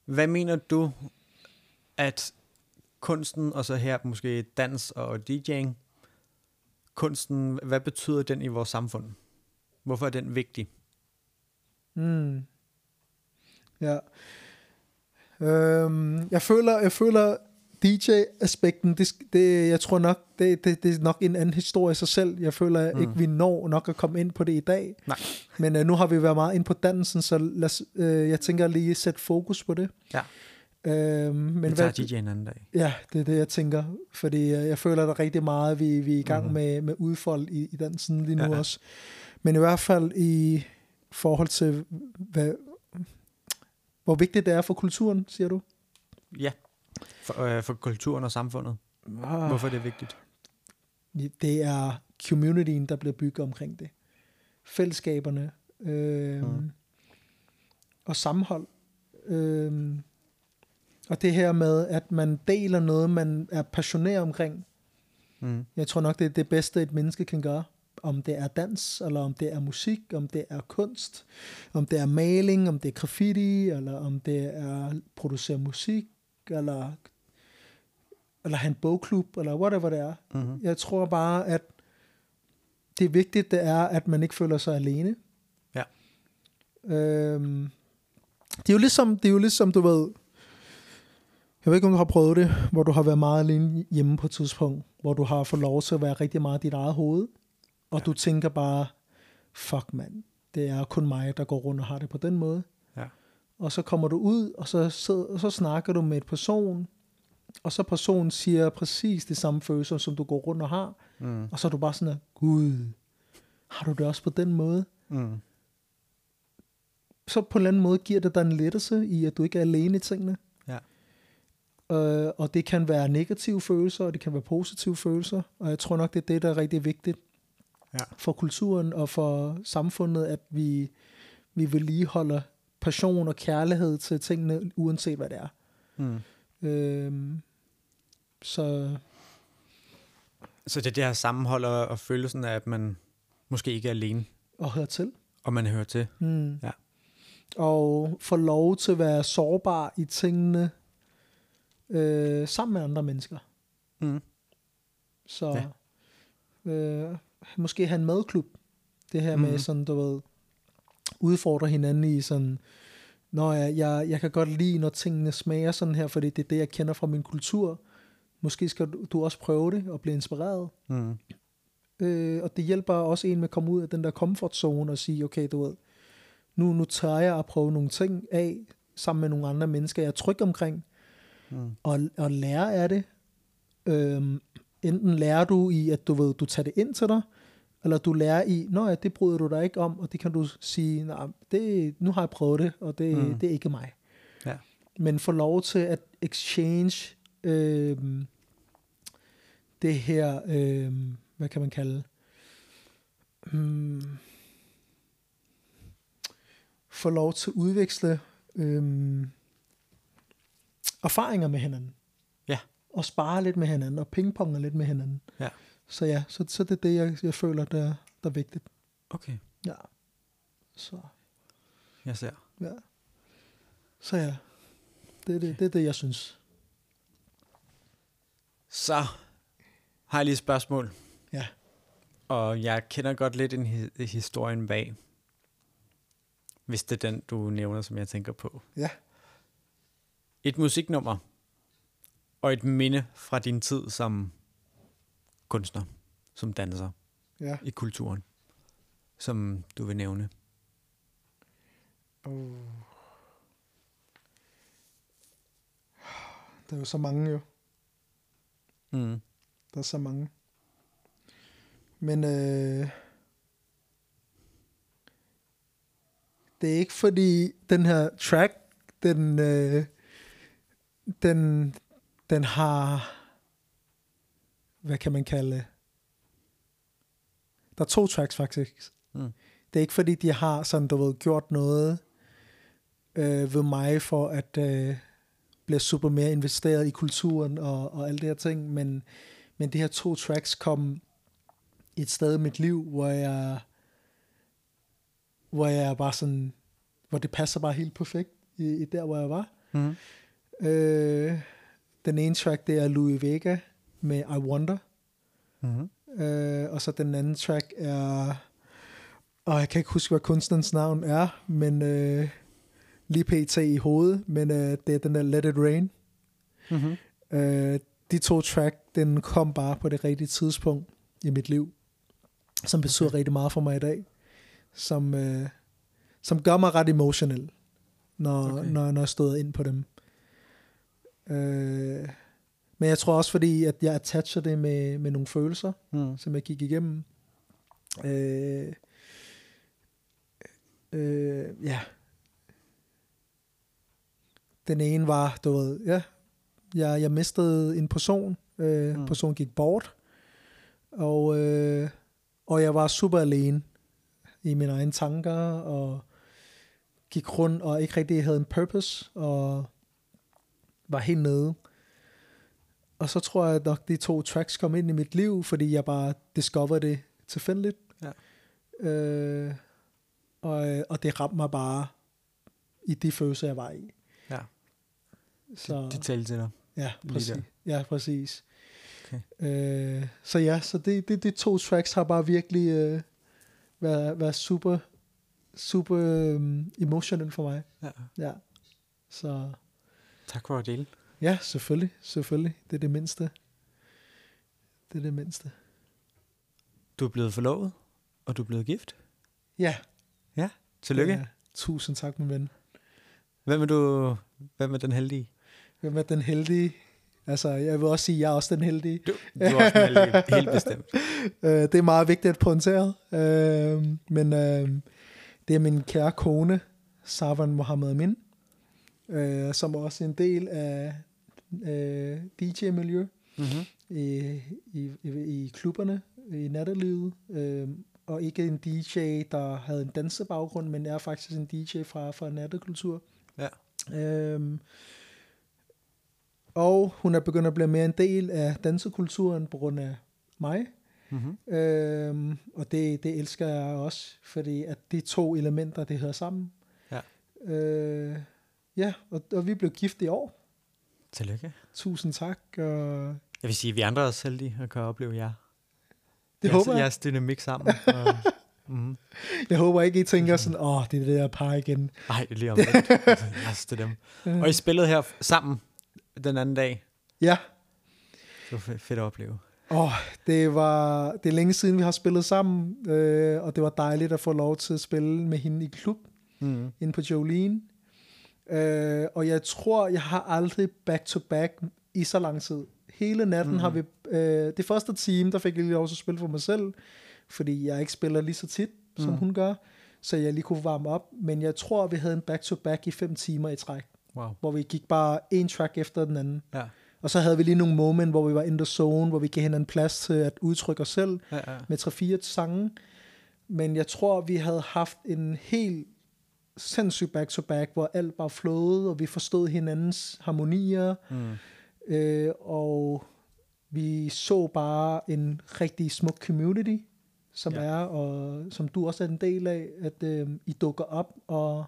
hvad mener du, at kunsten, og så her måske dans og DJ'ing, kunsten, hvad betyder den i vores samfund? Hvorfor er den vigtig? Mm. Ja. Øhm, jeg føler, jeg føler DJ-aspekten, det, det, jeg tror nok, det, det, det er nok en anden historie i sig selv. Jeg føler mm. ikke, vi når nok at komme ind på det i dag. Nej. Men uh, nu har vi været meget ind på dansen, så lad os, uh, jeg tænker lige at sætte fokus på det. Ja. Øhm, men Vi tager DJ en anden dag. Ja, det er det, jeg tænker. Fordi uh, jeg føler, der er rigtig meget, vi, vi er i gang mm-hmm. med, med udfold i, i dansen lige nu ja, ja. også. Men i hvert fald i forhold til, hvad, hvor vigtigt det er for kulturen, siger du? Ja. For, øh, for kulturen og samfundet. Ah. Hvorfor er det vigtigt? det er communityen, der bliver bygget omkring det. Fællesskaberne øh, Mm. og sammenhold. Øh, og det her med, at man deler noget, man er passioneret omkring. Mm. Jeg tror nok, det er det bedste, et menneske kan gøre. Om det er dans, eller om det er musik, om det er kunst, om det er maling, om det er graffiti, eller om det er at producere musik, eller, eller have en bogklub, eller whatever det er. Mm-hmm. Jeg tror bare, at det vigtige det er, at man ikke føler sig alene. Ja. Øhm, det er jo ligesom, det er jo ligesom, du ved, jeg ved ikke, om du har prøvet det, hvor du har været meget alene hjemme på et tidspunkt, hvor du har fået lov til at være rigtig meget i dit eget hoved, og Ja. du tænker bare, fuck mand, det er kun mig, der går rundt og har det på den måde. Ja. Og så kommer du ud, og så, sidder, og så snakker du med et person, og så personen siger præcis de samme følelser, som du går rundt og har, Mm. og så er du bare sådan, at, gud, har du det også på den måde? Mm. Så på en eller anden måde giver det dig en lettelse i, at du ikke er alene i tingene. Ja. Øh, og det kan være negative følelser, og det kan være positive følelser. Og jeg tror nok, det er det, der er rigtig vigtigt Ja. for kulturen og for samfundet, at vi, vi vedligeholder passion og kærlighed til tingene, uanset hvad det er. Mm. Øh, så Så det er det her sammenhold og, og følelsen af, at man måske ikke er alene, at høre til. og man hører til. Mm. Ja. Og få lov til at være sårbar i tingene øh, sammen med andre mennesker. Mm. Så øh, måske have en madklub. Det her Mhm. med sådan, du ved, udfordre hinanden i sådan, når jeg, jeg, jeg kan godt lide, når tingene smager sådan her, fordi det er det, jeg kender fra min kultur. Måske skal du, du også prøve det og blive inspireret. Mm. Øh, og det hjælper også en med at komme ud af den der comfort zone og sige, okay, du ved, nu, nu tør jeg at prøve nogle ting af, sammen med nogle andre mennesker, jeg er tryg omkring, Mm. og, og lære af det. Øhm, enten lærer du i, at du ved, du tager det ind til dig, eller du lærer i, nå ja, det bryder du dig ikke om, og det kan du sige, nej, det, nu har jeg prøvet det, og det, Mm. det er ikke mig. Ja. Men få lov til at exchange øhm, det her, øhm, hvad kan man kalde, hmm, få lov til at udveksle øhm, erfaringer med hinanden. Og spare lidt med hinanden, og pingponge lidt med hinanden. Ja. Så ja, så, så det er det, jeg, jeg føler, der, der er vigtigt. Okay, Ja. Så, jeg ser. ja. Så ja, det er det, det, er det jeg synes. Så har jeg lige et spørgsmål. Ja. Og jeg kender godt lidt en hi- historien bag. Hvis det er den, du nævner, som jeg tænker på. Ja. Et musiknummer og et minde fra din tid som kunstner, som danser Ja. i kulturen, som du vil nævne. Oh. Der er jo så mange jo. Mm. Der er så mange. Men øh, det er ikke fordi den her track, den, øh, den, den har, hvad kan man kalde? Der er to tracks faktisk. Mm. Det er ikke fordi, de har sådan, du ved, gjort noget øh, ved mig for at øh, blive super mere investeret i kulturen og, og alle de her ting, men, men de her to tracks kom et sted i mit liv, hvor jeg hvor jeg bare sådan, hvor det passer bare helt perfekt i, i der, hvor jeg var. Mm. Øh, den ene track, det er Louis Vega med I Wonder. Mm. Øh, og så den anden track er, og jeg kan ikke huske, hvad kunstnerens navn er, men øh, lige pt. i hovedet, men øh, det er den der Let It Rain. Mm-hmm. Øh, de to track, den kom bare på det rigtige tidspunkt i mit liv, som betyder okay. rigtig meget for mig i dag, som, øh, som gør mig ret emotionel, når, okay. når, når jeg stod ind på dem. Øh, men jeg tror også, fordi at jeg attacher det med, med nogle følelser, Mm. som jeg gik igennem. Øh, øh, ja. Den ene var, du ved, ja, jeg, jeg mistede en person. Øh, Mm. Personen gik bort. Og, øh, og jeg var super alene i mine egne tanker, og gik rundt og ikke rigtig havde en purpose, og var helt nede. Og så tror jeg nok, de to tracks kom ind i mit liv, fordi jeg bare discover det tilfældigt. Ja. Øh, og, og det ramte mig bare i de følelser, jeg var i. Ja. Så, De talte til dig. ja, præcis. Ja, præcis. Okay. Øh, så ja, så det, det, de to tracks har bare virkelig øh, været, været super, super øh, emotional for mig. Ja. Ja. Så Tak for at dele. ja, selvfølgelig, selvfølgelig. Det er det mindste. Det er det mindste. Du er blevet forlovet, og du er blevet gift. Ja. Tillykke. Ja, tusind tak, min ven. Hvem er du? Hvem er den heldige? Hvem er den heldige? Altså, jeg vil også sige, at jeg er også den heldige. Du, du er også den heldige, helt bestemt. [LAUGHS] Øh, det er meget vigtigt at pointere. Øh, men øh, det er min kære kone, Savan Mohammed Amin, øh, som er også en del af øh, DJ-miljø Mm-hmm. i, i, i, i klubberne, i nattelivet. Øh, og ikke en DJ, der havde en dansebaggrund, men er faktisk en DJ fra, fra nattekultur. Ja. Øhm, og hun er begyndt at blive mere en del af dansekulturen på grund af mig. Mm-hmm. Øhm, og det, det elsker jeg også, fordi at de to elementer, det hører sammen. Ja. Øh, ja, og, og vi blev gift i år. Tillykke. Tusind tak. Og Jeg vil sige, at vi andre er også heldige at kan opleve jer. det jeres, håber jeg. Jeres dynamik sammen. [LAUGHS] Og, mm. Jeg håber ikke, I tænker sådan, åh, oh, det er det der par igen. Ej, det er lige om lidt. [LAUGHS] det er dem. Og I spillede her sammen den anden dag. Ja, Det var fe- fedt at opleve. Åh, oh, det var det er længe siden, vi har spillet sammen, øh, og det var dejligt at få lov til at spille med hende i klub, Mm. inde på Jolene. Øh, og jeg tror, jeg har aldrig back-to-back i så lang tid. Hele natten mm. har vi... Øh, det første team, der fik jeg lige lov til at spille for mig selv, fordi jeg ikke spiller lige så tit, som Mm. hun gør, så jeg lige kunne varme op. Men jeg tror, vi havde en back-to-back i fem timer i træk, Wow. hvor vi gik bare en track efter den anden. Ja. Og så havde vi lige nogle moment, hvor vi var in the zone, hvor vi gav hinanden plads til at udtrykke os selv Ja, ja. med 3-4 sange. Men jeg tror, vi havde haft en helt sindssyg back-to-back, hvor alt bare flowede, og vi forstod hinandens harmonier, Mm. øh, og vi så bare en rigtig smuk community, som Ja. er, og som du også er en del af, at øh, I dukker op og,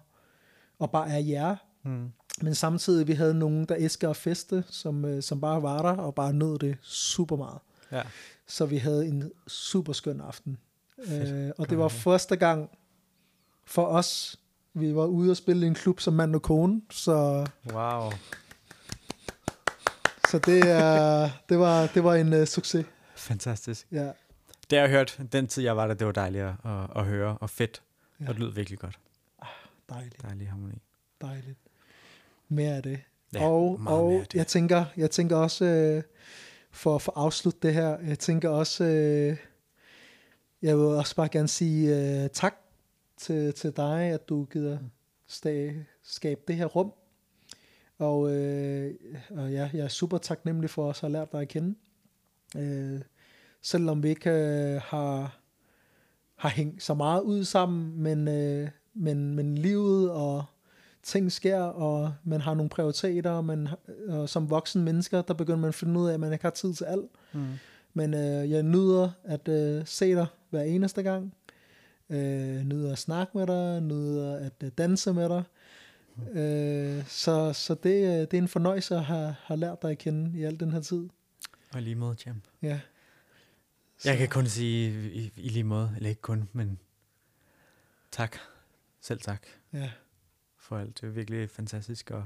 og bare er jer. Mm. Men samtidig vi havde nogen, der elsker at feste, som, øh, som bare var der, og bare nød det super meget. Ja. Så vi havde en super skøn aften. Fedt. Øh, og det var første gang for os, vi var ude og spille i en klub som mand og kone, så, Wow. så det, er, det, var, det var en uh, succes. Fantastisk. Ja. Det har jeg hørt, den tid jeg var der, det var dejligt at, at, at høre, og fedt. Ja. Og det lød virkelig godt. Dejligt, Dejlig harmoni. dejligt. Mere af det. Ja, og mere og af det. jeg tænker, jeg tænker også, øh, for, for at afslutte det her, jeg tænker også, øh, jeg vil også bare gerne sige øh, tak til, til dig, at du gider stag, skabe det her rum. Og, øh, og ja, jeg er super taknemmelig for at have lært dig at kende. Øh, selvom vi ikke øh, har, har hængt så meget ud sammen, men, øh, men, men livet og ting sker, og man har nogle prioriteter, og, man, og som voksen mennesker, der begynder man at finde ud af, at man ikke har tid til alt. Mm. Men øh, jeg nyder at øh, se dig hver eneste gang. Øh, nyder at snakke med dig, nyder at øh, danse med dig. Øh, så så det, øh, det er en fornøjelse at have, have lært dig at kende i al den her tid. Og lige måde, Jam. Ja. Jeg kan kun sige i, i lige måde, eller ikke kun, men tak. Selv tak Ja, for alt. Det er virkelig fantastisk at,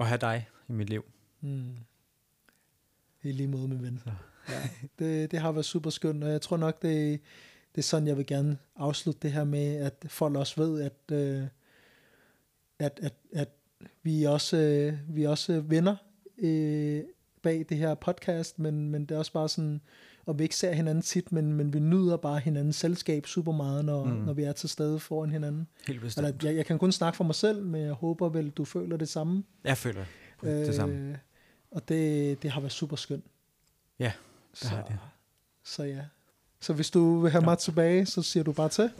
at have dig i mit liv. Mm. I lige måde, min ven. Så. Ja, det, det har været super skønt, og jeg tror nok, det, det er sådan, jeg vil gerne afslutte det her med, at folk også ved, at, øh, at, at, at vi også, øh, vi er også venner øh, bag det her podcast, men, men det er også bare sådan, og vi ikke ser hinanden tit, men, men vi nyder bare hinandens selskab super meget, når, mm. når vi er til stede foran hinanden. Helt bestemt. Eller, jeg, jeg kan kun snakke for mig selv, men jeg håber vel, du føler det samme. Jeg føler det øh, samme. Og det, det har været super skønt. Ja, det så, har det. Så ja. Så hvis du vil have mig tilbage, så siger du bare til.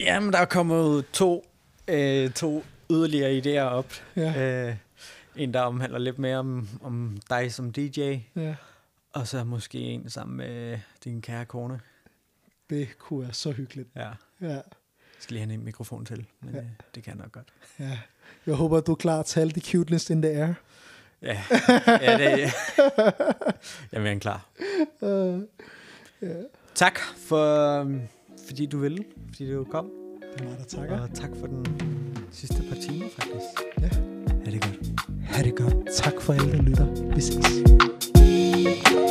Jamen, der er kommet to, øh, to yderligere idéer op. Ja. Øh, en, der omhandler lidt mere om, om dig som DJ. Ja. Og så måske en sammen med din kære kone. Det kunne være så hyggeligt. Ja. Ja. Jeg skal lige have en mikrofon til, men Ja. ja. øh, det kan jeg nok godt. ja. Jeg håber, du er klar til alle de cuteness in the air. Ja, ja det [LAUGHS] Jeg er mere end klar. Uh, ja. Tak for, øhm, fordi du ville, fordi du kom. Det er mig, der takker. Og tak for den sidste par timer, faktisk. Ja. Ha' det godt. Ha' det godt. Tak for alle, der lytter. Vi ses.